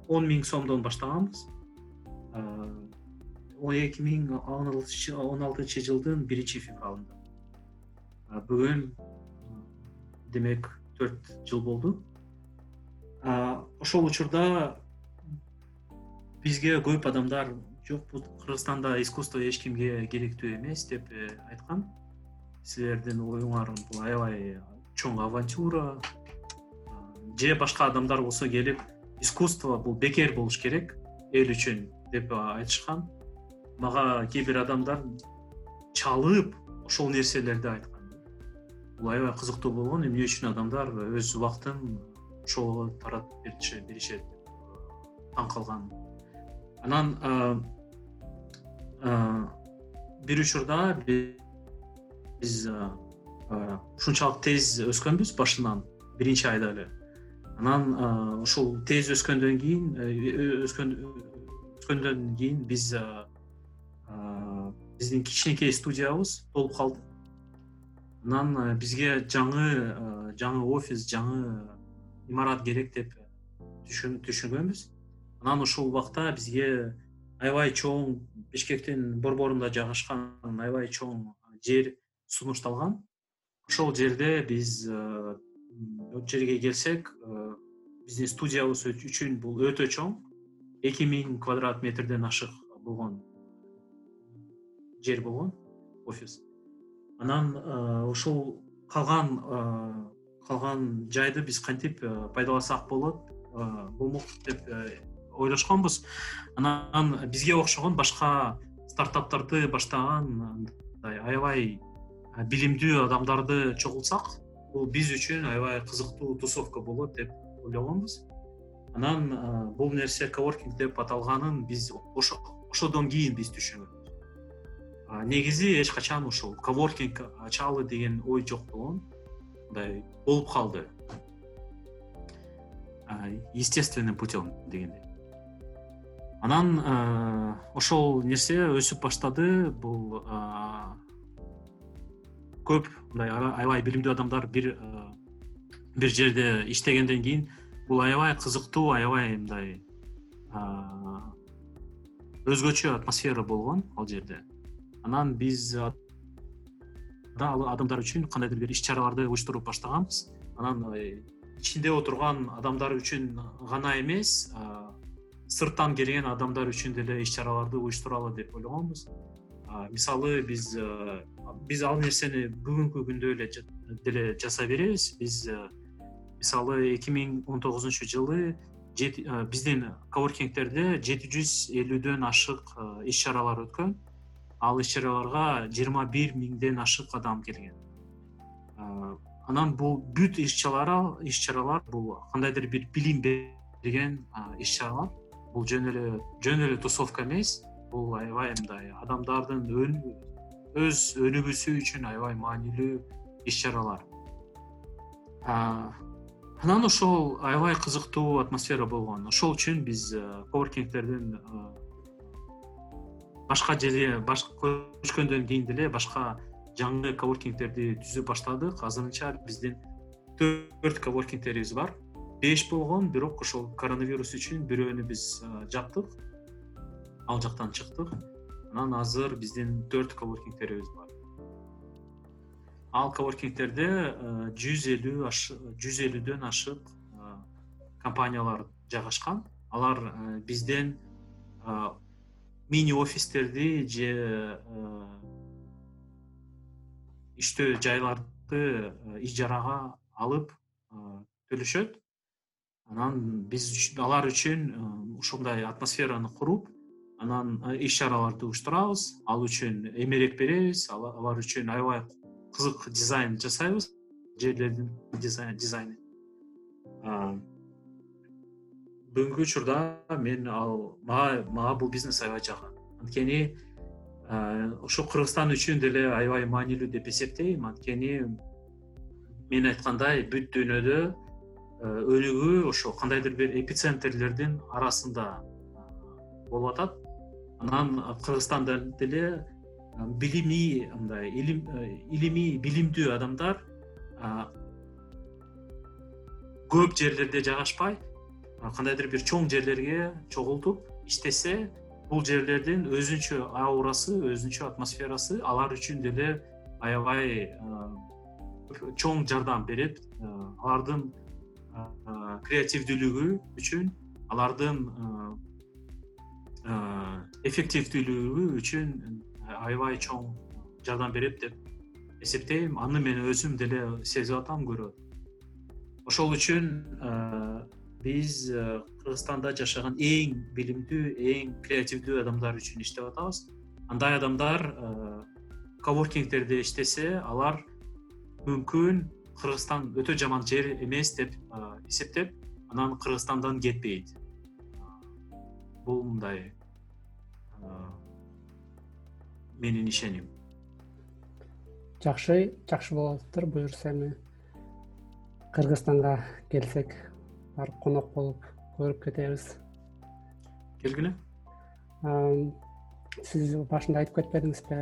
[SPEAKER 2] он миң сомдон баштаганбыз. Эки миң он алтынчы жылдын биринчи февралында. Бүгүн демек төрт жыл болду. Ошол учурда бизге көп адамдар жок бул кыргызстанда искусство эч кимге керектүү эмес деп э, айткан силердин оюңар бул аябай чоң авантюра же башка адамдар болсо келип искусство бул бекер болуш керек эл үчүн деп айтышкан. Мага кээ бир адамдар чалып ошол нерселерди айткан. Бул аябай кызыктуу болгон эмне үчүн адамдар өз убактын ошого таратып беришет таң калган. Анан бир учурда биз ушунчалык тез өскөнбүз башынан биринчи айда эле. Анан ушул тез өскөндөн кийин э, өскөндөн кийин биз биздин кичинекей студиябыз толуп калды. Анан бизге жаңы жаңы офис жаңы имарат керек деп түшүнгөнбүз. Анан ушул убакта бизге аябай чоң бишкектин борборунда жайгашкан аябай чоң жер сунушталган. Ошол жерде биз э, жерге келсек э, биздин студиябыз үчүн бул өтө чоң. Эки миң квадрат метрден ашык болгон жер болгон офис. Анан э, ушул калган калган жайды биз кантип пайдалансак болот? Болмок деп ойлошконбуз. Анан бизге окшогон башка стартаптарды баштаган мындай аябай билимдүү адамдарды чогултсак бул биз үчүн аябай кызыктуу тусовка болот деп ойлогонбуз. Анан бул нерсе коворкинг деп аталганын биз ошодон кийин биз түшүнгөнбүз негизи эч качан ушул коворкинг ачалы деген ой жок болгон. Мындай болуп калды. Естественным путем дегендей. Анан э, ошол нерсе өсүп баштады. Бул э, көп мындай аябай билимдүү адамдар бир э, бир жерде иштегенден кийин бул аябай кызыктуу аябай мындай өзгөчө атмосфера болгон ал жерде. Анан биз адамдар үчүн кандайдыр бир иш чараларды уюштуруп баштаганбыз. Анан ичинде отурган адамдар үчүн гана эмес сырттан келген адамдар үчүн деле иш чараларды уюштуралы деп ойлогонбуз мисалы биз биз ал нерсени бүгүнкү күндө эле деле жасай беребиз. Биз мисалы эки миң он тогузунчу жылы биздин коворкингтерде жети жүз элүүдөн ашык иш чаралар өткөн. Ал иш чараларга жыйырма бир миңден ашык адам келген. Анан бул бүт иш иш чаралар бул кандайдыр бир билим берген иш чаралар. Бул жөн эле жөн эле тусовка эмес бул аябай мындай адамдардын өз өнүгүүсү үчүн аябай маанилүү иш чаралар. Анан ошол аябай кызыктуу атмосфера болгон. Ошол үчүн биз коворкингтердин башка жерге көчкөндөн кийин деле башка жаңы коворкингтерди түзүп баштадык. Азырынча биздин төрт коворкингтерибиз бар. Беш болгон бирок ошол коронавирус үчүн бирөөнү биз жаптык ал жактан чыктык. Анан азыр биздин төрт коворкингтерибиз бар. Ал коворкингтерде жүз элүү жүз элүүдөн ашык компаниялар жайгашкан. Алар бизден мини офистерди же иштөө жайларды ижарага алып төлөшөт. Анан биз алар үчүн э, ушундай атмосфераны куруп анан иш чараларды уюштурабыз. Ал үчүн эмерек беребиз. Алар үчүн аябай кызык дизайн жасайбыз. Жерлердин дизайны. Бүгүнкү учурда мен ал мага мага бул бизнес аябай жагат. Анткени ушу кыргызстан үчүн деле аябай маанилүү деп эсептейм. Анткени мен айткандай бүт дүйнөдө өнүгүү ошо кандайдыр бир эпицентрлердин арасында болуп атат анан кыргызстанда деле э, билимий мындай илимий билимдүү адамдар көп жерлерде жайгашпай кандайдыр бир чоң жерлерге чогултуп иштесе бул жерлердин өзүнчө аурасы өзүнчө атмосферасы алар үчүн деле аябай чоң жардам берет. Алардын креативдүүлүгү үчүн алардын эффективдүүлүгү үчүн аябай чоң жардам берет деп эсептейм. Аны мен өзүм деле сезип атам көрүп ошол үчүн биз кыргызстанда жашаган эң билимдүү эң креативдүү адамдар үчүн иштеп атабыз. Андай адамдар коворкингдерде иштесе алар мүмкүн кыргызстан өтө жаман жер эмес деп эсептеп анан кыргызстандан кетпейт бул мындай менин ишеним
[SPEAKER 1] жакшы жакшы болуп атыптыр буюрса эми кыргызстанга келсек барып конок болуп көрүп кетебиз.
[SPEAKER 2] Келгиле
[SPEAKER 1] сиз башында айтып кетпедиңизби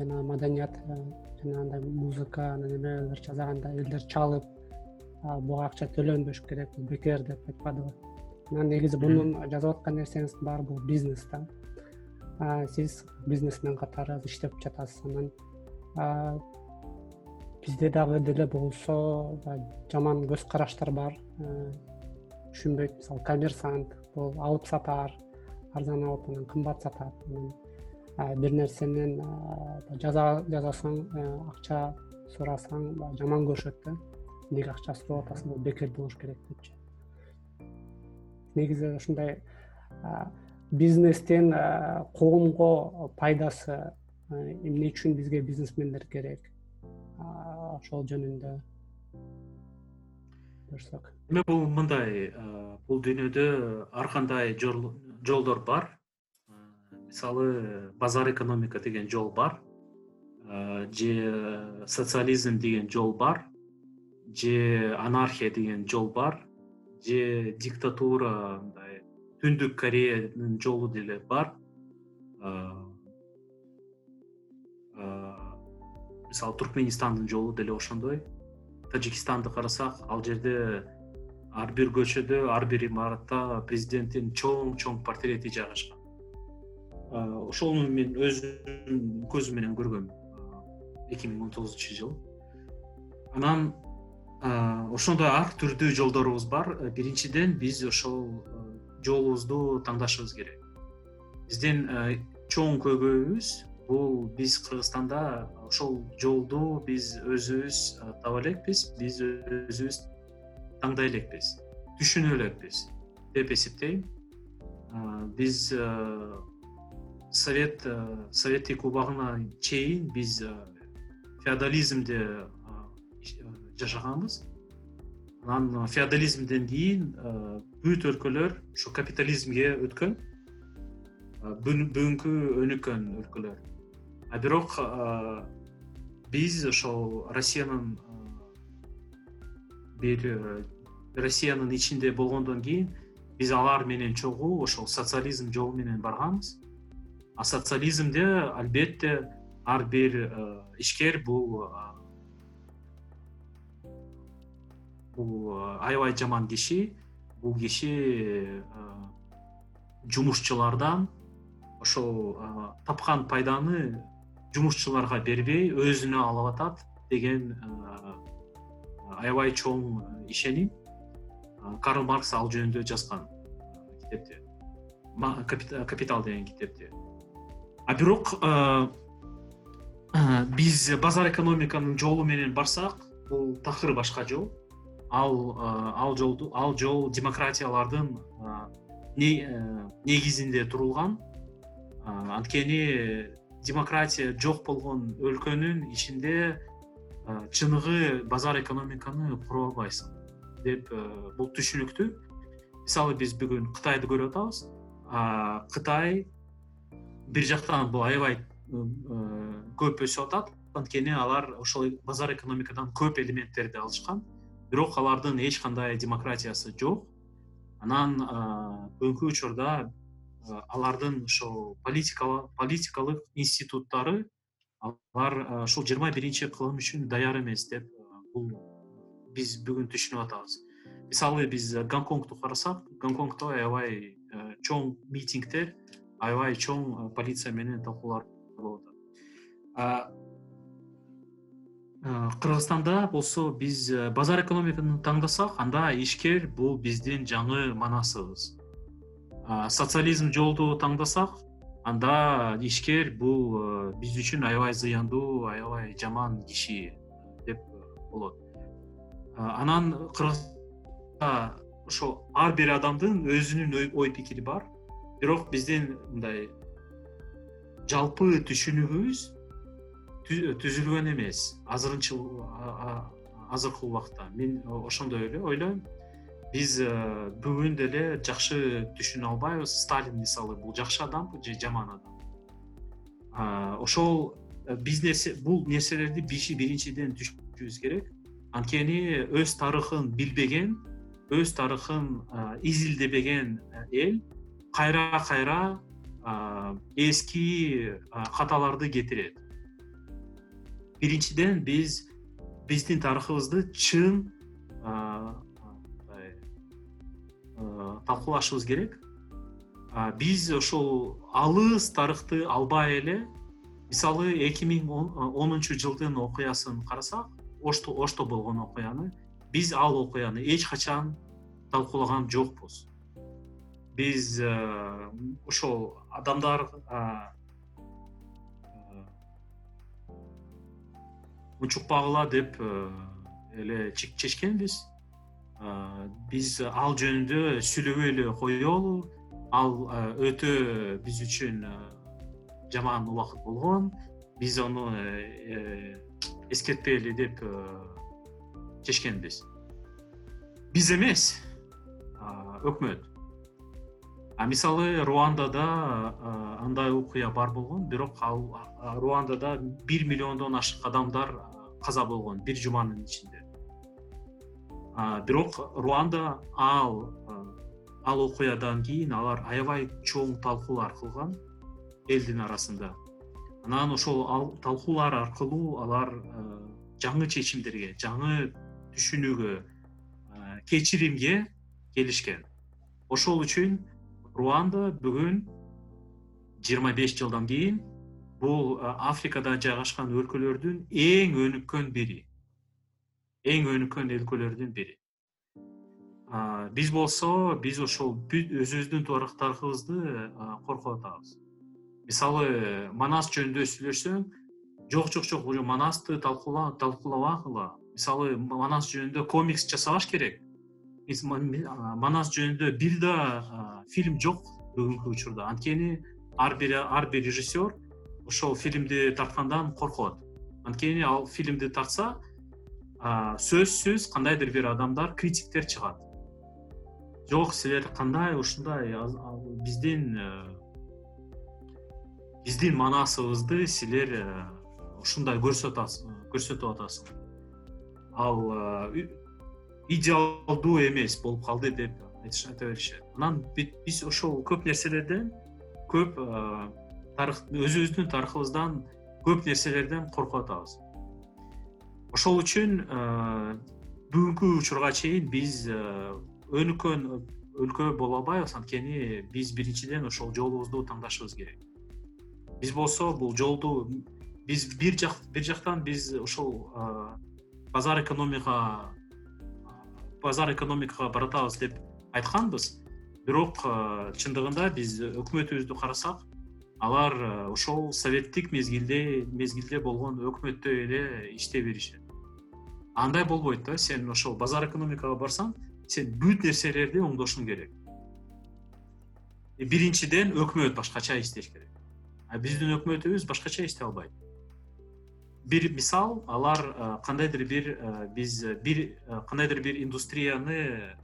[SPEAKER 1] жанагы маданият жана андай музыка анан эмелер жасаганда элдер чалып буга акча төлөнбөш керек бул бекер деп айтпадыбы анан негизи мунун жазып аткан нерсеңиздин баары бул бизнес да. Сиз бизнесмен катары иштеп жатасыз. Анан бизде дагы деле болсо жаман көз караштар бар түшүнбөйт. Мисалы коммерсант бул алып сатар арзан алып анан кымбат сатат анан бир нерсенен жасасаң акча сурасаң жаман көрүшөт да. Эмнеге акча сурап атасың бул бекер болуш керек депчи негизи ушундай бизнестин коомго пайдасы эмне үчүн бизге бизнесмендер керек? Ошол жөнүндө. Буюрсак
[SPEAKER 2] эми бул мындай бул дүйнөдө ар кандай жолдор бар. Мисалы базар экономика деген жол бар. Же социализм деген жол бар. Же анархия деген жол бар же диктатура мындай түндүк кореянын жолу деле бар. Мисалы туркменистандын жолу деле ошондой. Таджикистанды карасак ал жерде ар бир көчөдө ар бир имаратта президенттин чоң чоң портрети жайгашкан ошону мен өзүм көзүм менен көргөм эки миң он тогузунчу жылы анан ошондой ар түрдүү жолдорубуз бар. Биринчиден биз ошол жолубузду тандашыбыз керек. Биздин э, чоң көйгөйүбүз бул биз кыргызстанда ошол жолду биз өзүбүз э, таба элекпиз биз өзүбүз таңдай элекпиз түшүнө элекпиз деп эсептейм. Э, биз совет советтик убагына чейин биз феодализмде жашаганбыз. Анан феодализмден кийин бүт өлкөлөр ушу капитализмге өткөн бүгүнкү өнүккөн өлкөлөр. А бирок биз ошол россиянын бир россиянын ичинде болгондон кийин биз алар менен чогуу ошол социализм жолу менен барганбыз. А социализмде албетте ар бир ишкер бул бул аябай жаман киши. Бул киши жумушчулардан ошол тапкан пайданы жумушчуларга бербей өзүнө алып атат деген аябай чоң ишеним карл маркс ал жөнүндө жазган китепте капитал деген китепте а бирок биз базар экономиканын жолу менен барсак бул такыр башка жол ал ал жолду ал жол демократиялардын э, негизинде турулган. Анткени демократия жок болгон өлкөнүн ичинде чыныгы базар экономиканы кура албайсың деп э, бул түшүнүктүү. Мисалы биз бүгүн кытайды көрүп атабыз. Кытай бир жактан бул аябай э, көп өсүп атат. Анткени алар ошол базар экономикадан көп элементтерди алышкан бирок алардын эч кандай демократиясы жок. Анан бүгүнкү учурда алардын ошол политикалык институттары алар ушул жыйырма биринчи кылым үчүн даяр эмес деп бул биз бүгүн түшүнүп атабыз. Мисалы биз гонконгду карасак гонконгдо аябай чоң митингдер аябай чоң полиция менен талкуулар болуп атат кыргызстанда болсо биз базар экономиканы тандасак анда ишкер бул биздин жаңы манасыбыз. Социализм жолду тандасак анда ишкер бул биз үчүн аябай зыяндуу аябай жаман киши деп болот. Анан кыргызда ошо ар бир адамдын өзүнүн ой пикири бар. Бирок биздин мындай жалпы түшүнүгүбүз түзүлгөн эмес. Азырынчы азыркы убакта. Мен ошондой эле ойлойм. Биз бүгүн деле жакшы түшүнө албайбыз. Сталин мисалы бул жакшы адамбы же жаман адам. Ошол биз нерсе бул нерселерди биринчиден түшүнүшүбүз керек. Анткени өз тарыхын билбеген өз тарыхын изилдебеген эл кайра кайра эски каталарды кетирет биринчиден биз биздин тарыхыбызды чын талкуулашыбыз керек. Биз ошол алыс тарыхты албай эле мисалы эки миң онунчу жылдын окуясын карасак ошто болгон окуяны биз ал окуяны эч качан талкуулаган жокпуз. Биз ошол адамдар унчукпагыла деп э, эле чечкенбиз. Биз ал жөнүндө сүйлөбөй эле коелу ал э, өтө биз үчүн жаман убакыт болгон. Биз аны эскертпейли деп э, чечкенбиз. Биз эмес. Өкмөт. А мисалы руандада андай окуя бар болгон. Бирок ал руандада бир миллиондон ашык адамдар каза болгон бир жуманын ичинде. Бирок руанда ал ал окуядан кийин алар аябай чоң талкуулар кылган элдин арасында. Анан ошол талкуулар аркылуу алар жаңы чечимдерге жаңы түшүнүүгө кечиримге келишкен. Ошол үчүн руанда бүгүн жыйырма беш жылдан кийин бул э, африкада жайгашкан өлкөлөрдүн эң өнүккөн бири. Эң өнүккөн өлкөлөрдүн бири. Биз болсо биз ошол өзүбүздүн тарыхыбызды коркуп атабыз мисалы манас жөнүндө сүйлөшсөң жок жок жок манасты талкуулабагыла. Мисалы манас жөнүндө комикс жасабаш керек. Манас жөнүндө бир да фильм жок бүгүнкү учурда. Анткени ар бир режиссер ошол фильмди тарткандан коркот. Анткени ал фильмди тартса сөзсүз кандайдыр бир адамдар критиктер чыгат. Жок силер кандай ушундай биздин э, биздин манасыбызды силер э, ушундай көрсөтүп атасың. Ал э, идеалдуу эмес болуп калды деп айта беришет. Анан биз ошол көп нерселерден көп өзүбүздүн тарыхыбыздан көп нерселерден коркуп атабыз ошол үчүн бүгүнкү учурга чейин биз өнүккөн өлкө боло албайбыз анткени биз биринчиден ошол жолубузду тандашыбыз керек. Биз болсо бул жолду биз бир бир жактан биз ушул базар экономика базар экономикага баратабыз деп айтканбыз. Бирок чындыгында биз өкмөтүбүздү карасак алар ошол советтик мезгилде мезгилде болгон өкмөттөй эле иштей беришет. Андай болбойт да сен ошол базар экономикага барсаң сен бүт нерселерди оңдошуң керек. Биринчиден өкмөт башкача иштеш керек. Биздин өкмөтүбүз башкача иштей албайт. Бир мисал алар кандайдыр бир биз бир кандайдыр бир индустрияны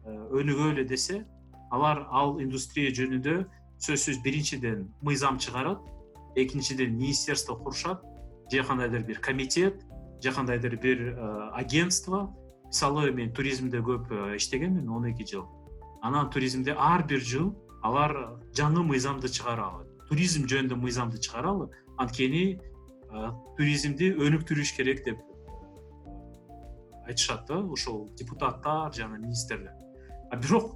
[SPEAKER 2] өнүгөлү десе алар ал индустрия жөнүндө сөзсүз биринчиден мыйзам чыгарат экинчиден министерство курушат же кандайдыр бир комитет же кандайдыр бир агентство. Мисалы мен туризмде көп иштегенмин он эки жыл. Анан туризмде ар бир жыл алар жаңы мыйзамды чыгаралы туризм жөнүндө мыйзамды чыгаралы анткени туризмди өнүктүрүш керек деп айтышат да ошол депутаттар жана министрлер. Бирок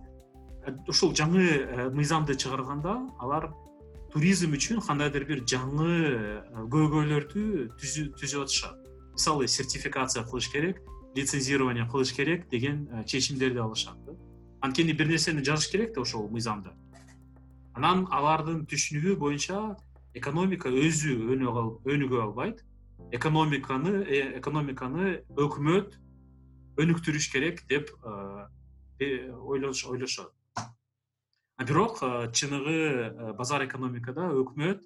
[SPEAKER 2] ушул жаңы мыйзамды чыгарганда алар туризм үчүн кандайдыр бир жаңы көйгөйлөрдү түзүп атышат. Мисалы сертификация кылыш керек лицензирование кылыш керек деген чечимдерди алышат да. Анткени бир нерсени жазыш керек да ошол мыйзамда. Анан алардын түшүнүгү боюнча экономика өзү өнүгө албайт. Экономиканы э, экономиканы өкмөт өнүктүрүш керек деп ойлошот бирок чыныгы базар экономикада өкмөт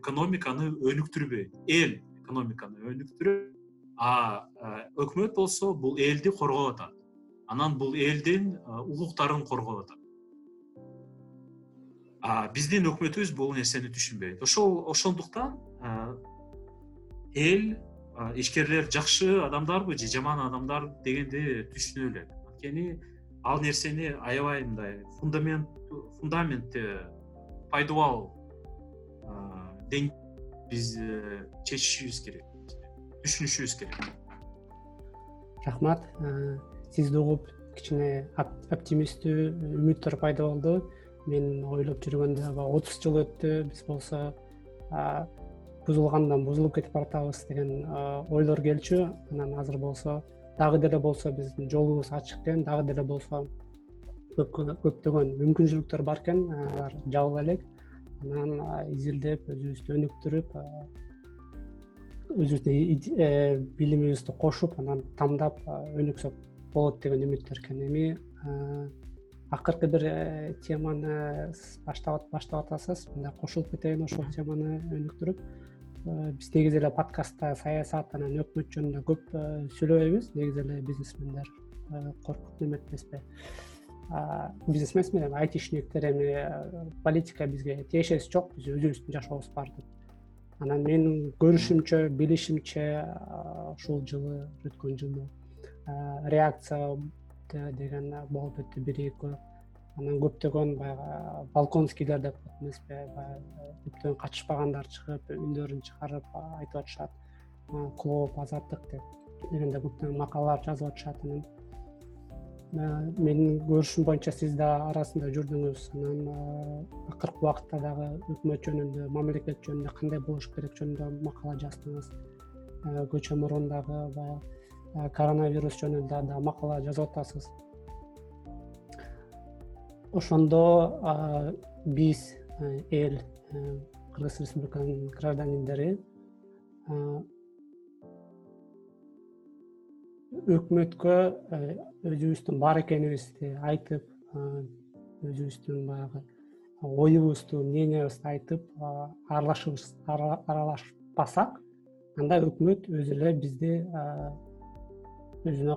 [SPEAKER 2] экономиканы өнүктүрбөйт. Эл экономиканы өнүктүрөт а өкмөт болсо бул элди коргоп атат. Анан бул элдин укуктарын коргоп атат. Биздин өкмөтүбүз бул нерсени түшүнбөйт. Ошол ошондуктан эл ишкерлер жакшы адамдарбы же жаман адамдар дегенди түшүнө элек анткени ал нерсени аябай мындай фундамент фундаментти пайдубал биз э, чечишибиз керек. Түшүнүшүбүз керек.
[SPEAKER 1] Рахмат. Сизди угуп кичине оптимисттүү үмүттөр пайда болду. Мен ойлоп жүргөндө аба отуз жыл өттү биз болсо бузулгандан бузулуп кетип баратабыз деген ойлор келчү. Анан азыр болсо дагы деле болсо биздин жолубуз ачык экен дагы деле болсо көптөгөн мүмкүнчүлүктөр бар экен алар жабыла элек. Анан изилдеп өзүбүздү өнүктүрүп өзүбүздүн э, билимибизди кошуп анан тамдап өнүксөк болот деген үмүттөр экен эми. Акыркы бир э, теманы баштап атасыз мындай кошулуп кетейин ошол теманы өнүктүрүп. э, биз негизи эле подкастта саясат анан өкмөт жөнүндө көп э, сүйлөбөйбүз. Негизи эле бизнесмендер коркуп неметпеспи бизнесмен эми айтишниктер эми политика бизге тиешеси жок. Биз өзүбүздүн жашообуз бар деп. Анан менин көрүшүмчө билишимче ушул жылы өткөн жылы реакция деген болуп өттү. Бир экөө анан көптөгөн баягы балконскийлер деп коет эмеспи баягы көптөгөн катышпагандар чыгып үндөрүн чыгарып айтып атышат. Клооп азаттык деп. Дегенде көптөгөн макалалар жазып атышат анан. Менин көрүшүм боюнча сиз да арасында жүрдүңүз. Анан акыркы убакытта дагы өкмөт жөнүндө мамлекет жөнүндө кандай болуш керек жөнүндө макала жаздыңыз? Көчө мурун дагы баягы коронавирус жөнүндө да макала жазып атасыз ошондо биз эл кыргыз республиканын гражданиндери өкмөткө өзүбүздүн бар экенибизди айтып өзүбүздүн баягы оюбузду мнениябызды айтып аралашпасак анда өкмөт өзү эле бизди өзүнө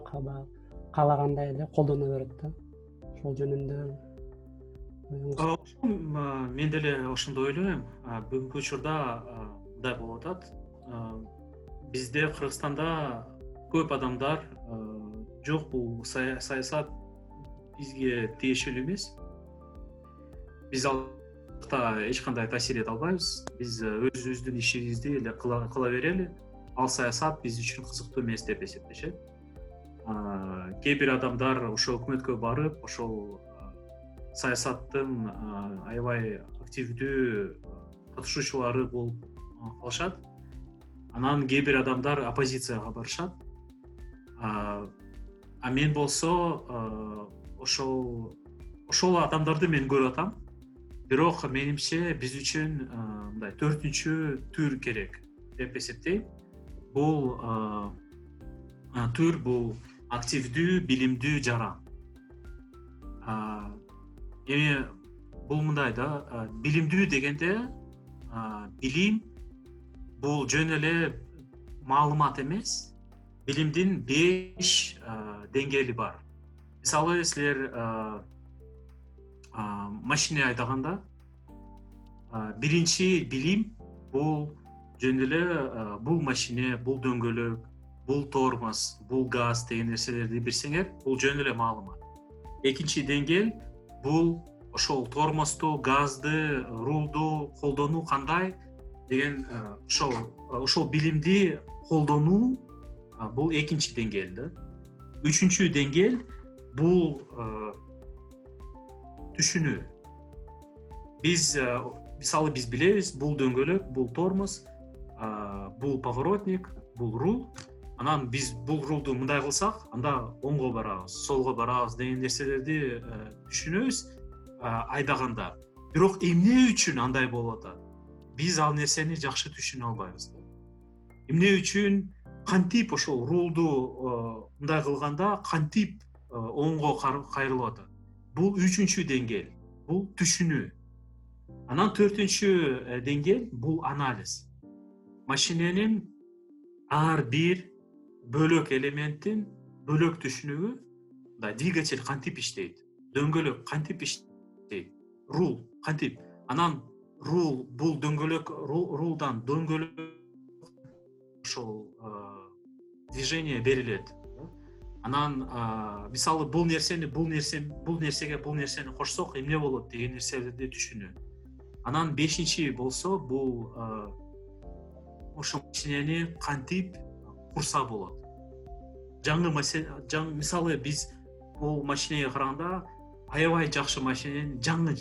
[SPEAKER 1] каалагандай эле колдоно берет да. Ошол жөнүндө
[SPEAKER 2] мен деле ошондой ойлойм. Бүгүнкү учурда мындай болуп атат. Бизде кыргызстанда көп адамдар жок бул саясат бизге тиешелүү эмес. Биз ал жакта эч кандай таасир эте албайбыз. Биз өзүбүздүн ишибизди эле кыла берели. Ал саясат биз үчүн кызыктуу эмес деп эсептешет. Кээ бир адамдар ошол өкмөткө барып ошол саясаттын аябай активдүү катышуучулары болуп калышат. Анан кээ бир адамдар оппозицияга барышат. А мен болсо ошол ошол адамдарды мен көрүп атам. Бирок менимче биз үчүн мындай төртүнчү түр керек деп эсептейм. Бул түр бул активдүү билимдүү жаран эми бул мындай да билимдүү дегенде билим бул жөн эле маалымат эмес. Билимдин беш деңгээли бар. Мисалы силер машина айдаганда биринчи билим бул жөн эле бул машине бул дөңгөлөк бул тормоз бул газ деген нерселерди билсеңер бул жөн эле маалымат. Экинчи деңгээл бул ошол тормозду газды рулду колдонуу кандай деген э, ошол э, ошол билимди колдонуу бул экинчи деңгээл да. Үчүнчү деңгээл бул түшүнүү. Биз мисалы биз билебиз бул дөңгөлөк бул тормоз бул поворотник бул руль анан биз бул рулду мындай кылсак анда оңго барабыз солго барабыз деген нерселерди түшүнөбүз айдаганда. Бирок эмне үчүн андай болуп атат? Биз ал нерсени жакшы түшүнө албайбыз да. Эмне үчүн кантип ошол рулду мындай кылганда кантип оңго кайрылып атат? Бул үчүнчү деңгээл бул түшүнүү. Анан төртүнчү э, деңгээл бул анализ. Машиненин ар бир бөлөк элементтин бөлөк түшүнүгү мындай двигатель кантип иштейт дөңгөлөк кантип иштейт руль кантип анан руль бул дөңгөлөк рулдан дөңгөлөк ошол движение берилет анан мисалы бул нерсени бул нерсе бул нерсеге бул нерсени кошсок эмне болот деген нерселерди түшүнүү анан бешинчи болсо бул ошол машинени кантип болот. Жаңы мисалы биз бул машинеге караганда аябай жакшы машинени жаңы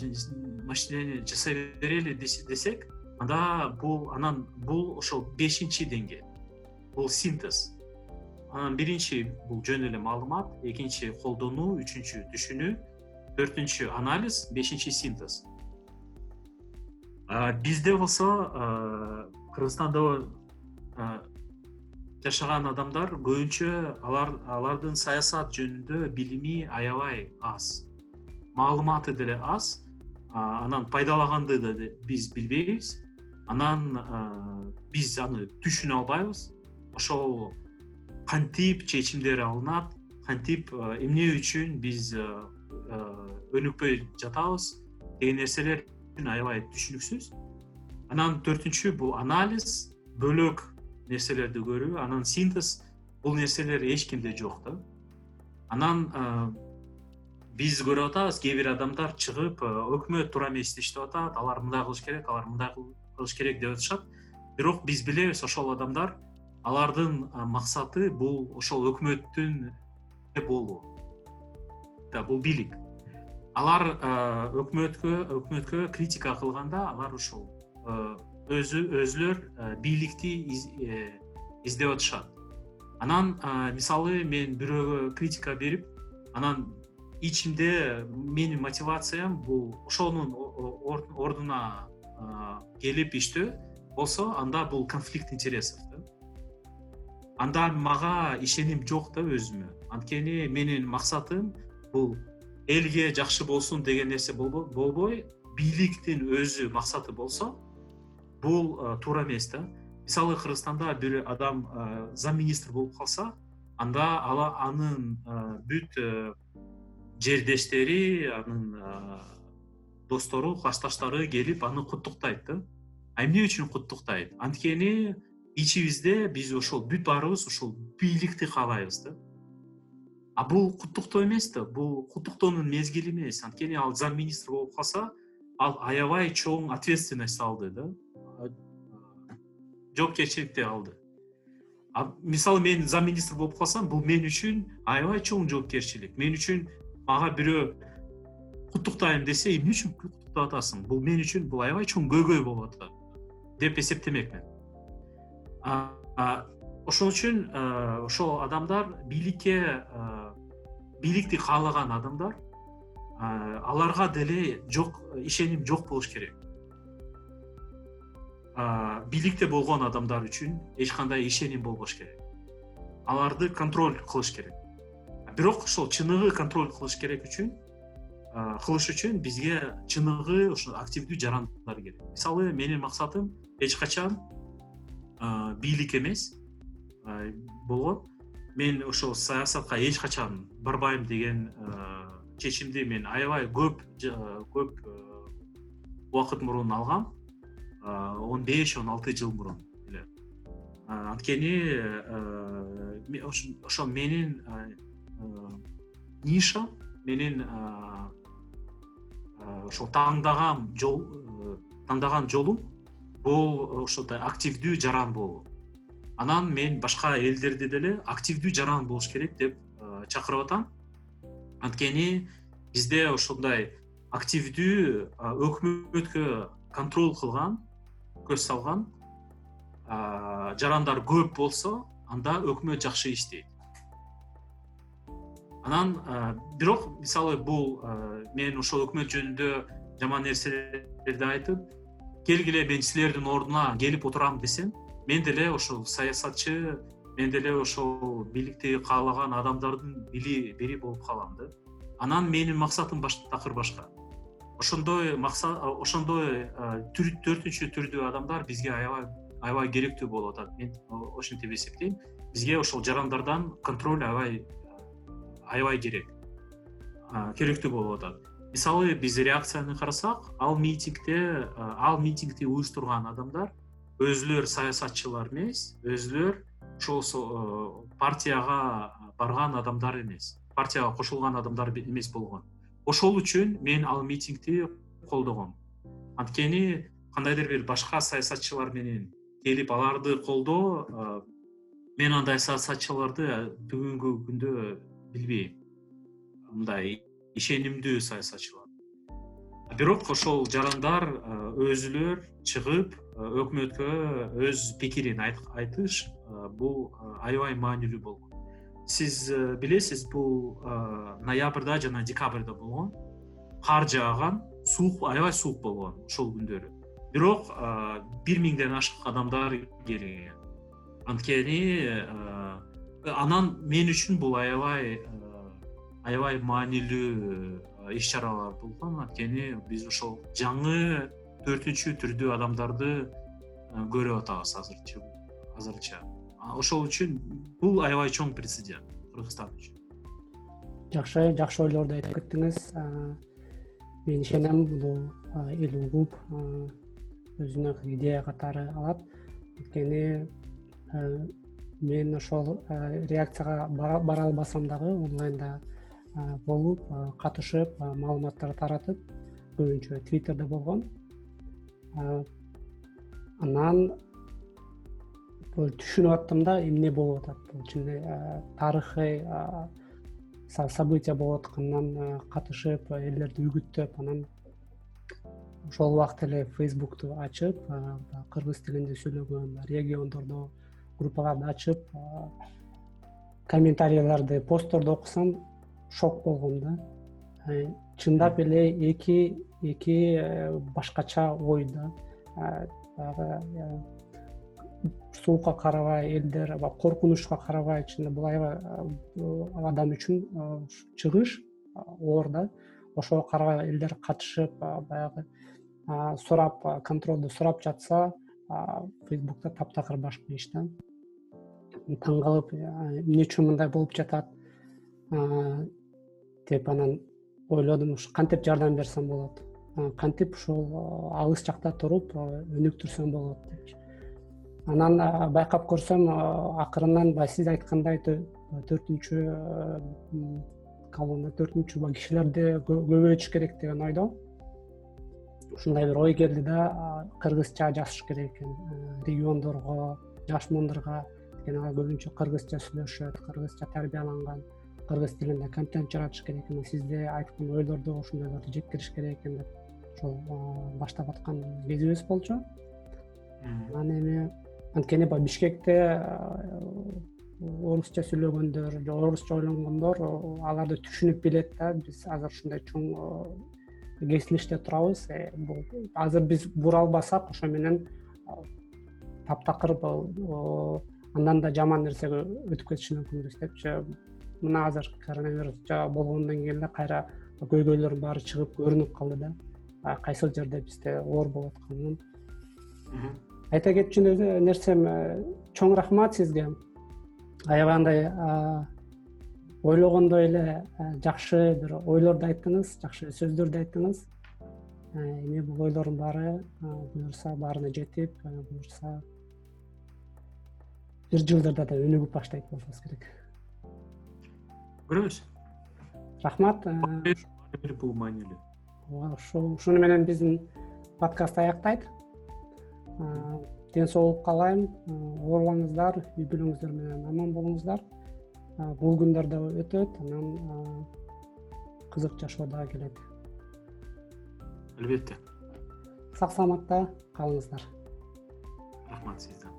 [SPEAKER 2] машинени жасай берели десек анда бул анан бул ошол бешинчи деңгээл бул синтез. Анан биринчи бул жөн эле маалымат экинчи колдонуу үчүнчү түшүнүү төртүнчү анализ бешинчи синтез. Бизде болсо кыргызстанда жашаган адамдар көбүнчө алар алардын саясат жөнүндө билими аябай аз. Маалыматы деле аз. Анан пайдалаганды да биз билбейбиз. Анан биз аны түшүнө албайбыз. Ошол кантип чечимдер алынат кантип эмне үчүн биз өнүкпөй жатабыз деген нерселер аябай түшүнүксүз. Анан төртүнчү бул анализ бөлөк нерселерди көрүү. Анан синтез бул нерселер эч кимде жок да. Анан биз көрүп атабыз кээ бир адамдар чыгып өкмөт туура эмес иштеп атат алар мындай кылыш керек алар мындай кылыш керек деп атышат. Бирок биз билебиз ошол адамдар алардын максаты бул ошол өкмөттүн болуу бул бийлик. Алар өкмөткө өкмөткө критика кылганда алар ушул өзү өзүлөр бийликти э, издеп атышат. Анан мисалы мен бирөөгө критика берип анан ичимде менин мотивациям бул ошонун ордуна келип иштөө болсо анда бул конфликт интересов да. Анда мага ишеним жок да өзүмө. Анткени менин максатым бул элге жакшы болсун деген нерсе болбой бийликтин өзү максаты болсо бул туура эмес да. Мисалы кыргызстанда бир адам зам министр болуп калса анда ала анын бүт э, жердештери анын достору классташтары келип аны куттуктайт да. А эмне үчүн куттуктайт? Анткени ичибизде биз ошол бүт баарыбыз ушул бийликти каалайбыз да. А бул куттуктоо эмес да. Бул куттуктоонун мезгили эмес. Анткени ал зам министр болуп калса ал аябай чоң ответственность алды да жоопкерчиликти алды. Мисалы мен зам министр болуп калсам бул мен үчүн аябай чоң жоопкерчилик. Мен үчүн мага бирөө куттуктайм десе эмне үчүн куттуктап атасың бул мен үчүн бул аябай чоң көйгөй болуп атат деп эсептемекмин. Ошол үчүн ошол адамдар бийликке бийликти каалаган адамдар аларга деле жок ишеним жок болуш керек бийликте болгон адамдар үчүн эч кандай ишеним болбош керек. Аларды контроль кылыш керек. Бирок ошол чыныгы контроль кылыш керек үчүн кылыш үчүн бизге чыныгы ошо активдүү жарандар керек. Мисалы менин максатым эч качан бийлик эмес болгон. Мен ошол саясатка эч качан барбайм деген чечимди мен аябай көп көп убакыт мурун алгам он беш он алты жыл мурун эле анткени ошол менин ниша менин ошол тандаган жол тандаган жолум бул ошондой активдүү жаран болуу. Анан мен башка элдерди деле активдүү жаран болуш керек деп чакырып атам. Анткени бизде ошондой активдүү өкмөткө контроль кылган көз салган жарандар көп болсо анда өкмөт жакшы иштейт. Анан бирок мисалы бул мен ошол өкмөт жөнүндө жаман нерселерди айтып келгиле мен силердин ордуна келип отурам десем мен деле ошол саясатчы мен деле ошол бийликти каалаган адамдардын бири болуп калам да. Анан менин максатым такыр башка ошондой максат ошондой төртүнчү түрдүү адамдар бизге аябай аябай керектүү болуп атат. Мен ошентип эсептейм. Бизге ошол жарандардан контроль аябай аябай керек. Керектүү болуп атат. Мисалы биз реакцияны карасак ал митингде ал митингди уюштурган адамдар өзүлөр саясатчылар эмес өзүлөр ошол партияга барган адамдар эмес партияга кошулган адамдар эмес болгон ошол үчүн мен ал митингди колдогом. Анткени кандайдыр бир башка саясатчылар менен келип аларды колдоо мен андай саясатчыларды бүгүнкү күндө билбейм. Мындай ишенимдүү саясатчылар. Бирок ошол жарандар өзүлөр чыгып өкмөткө өз пикирин айтыш бул аябай маанилүү болгон сиз билесиз бул ноябрда жана декабрда болгон кар жааган суук аябай суук болгон ошол күндөрү. Бирок бир миңден ашык адамдар келген. Анткени анан мен үчүн бул аябай аябай маанилүү иш чаралар болгон. Анткени биз ошол жаңы төртүнчү түрдүү адамдарды көрүп атабыз азырчы азырынча ошол үчүн бул аябай чоң прецедент кыргызстан үчүн.
[SPEAKER 1] Жакшы жакшы ойлорду айтып кеттиңиз. Мен ишенем бул эл угуп өзүнө идея катары алат. Анткени мен ошол реакцияга бара албасам дагы онлайнда болуп катышып маалыматтар таратып көбүнчө твиттерде болгон. Анан түшүнүп аттым да эмне болуп атат? Бул чын тарыхый события болуп атканынан катышып элдерди үгүттөп анан ошол убакта эле фейсбукту ачып кыргыз тилинде сүйлөгөн региондордо группаларды ачып комментарийлерди постторду окусам шок болгом да. Э, чындап эле эки эки э, башкача ой да. Э, баягы суукка карабай элдер коркунучка карабай чын бул аябай адам үчүн чыгыш оор да ошого карабай элдер катышып баягы сурап контролду сурап жатса фейсбукта таптакыр башка иш да. Таң калып эмне үчүн мындай болуп жатат деп анан ойлодум ушу кантип жардам берсем болот кантип ушул алыс жакта туруп өнүктүрсөм болот депчи анан байкап көрсөм акырындан баягы сиз айткандай төртүнчү колонна төртүнчү кишилерди көбөйтүш керек деген ойдо. Ушундай бир ой келди да кыргызча жазыш керек экен региондорго жаш муундарга анткени алар көбүнчө кыргызча сүйлөшөт кыргызча тарбияланган кыргыз тилинде контент жаратыш керек экен сизде айткан ойлорду ошондойлорду жеткириш керек экен деп ошол баштап аткан кезибиз болчу. Анан эми анткени баягы бишкекте орусча сүйлөгөндөр же орусча ойлонгондор аларды түшүнүп билет да. Биз азыр ушундай чоң кесилиште турабыз. Э, бул азыр биз бура албасак ошо менен таптакыр бул андан да жаман нерсеге өтүп кетиши мүмкүнбүз депчи мына азыр коронавирус болгондон кийин эле кайра көйгөйлөрдүн баары чыгып көрүнүп калды да. Кайсыл жерде бизде оор болуп атканын айта кетчү нерсем э, чоң рахмат сизге. Аябай андай ойлогондой эле жакшы бир ойлорду айттыңыз жакшы сөздөрдү айттыңыз. Эми бул ойлордун баары буюрса баарына жетип буюрса бир жылдарда да өнүгүп баштайт болсобуз керек.
[SPEAKER 2] Көрөбүз?
[SPEAKER 1] Рахмат
[SPEAKER 2] бул маанилүү
[SPEAKER 1] ооба ушул ушуну менен биздин подкаст аяктайт ден соолук каалайм оорубаңыздар үй бүлөңүздөр менен аман болуңуздар. Бул күндөр да өтөт. Анан кызык жашоо дагы келет.
[SPEAKER 2] Албетте.
[SPEAKER 1] Сак саламатта калыңыздар.
[SPEAKER 2] Рахмат сизге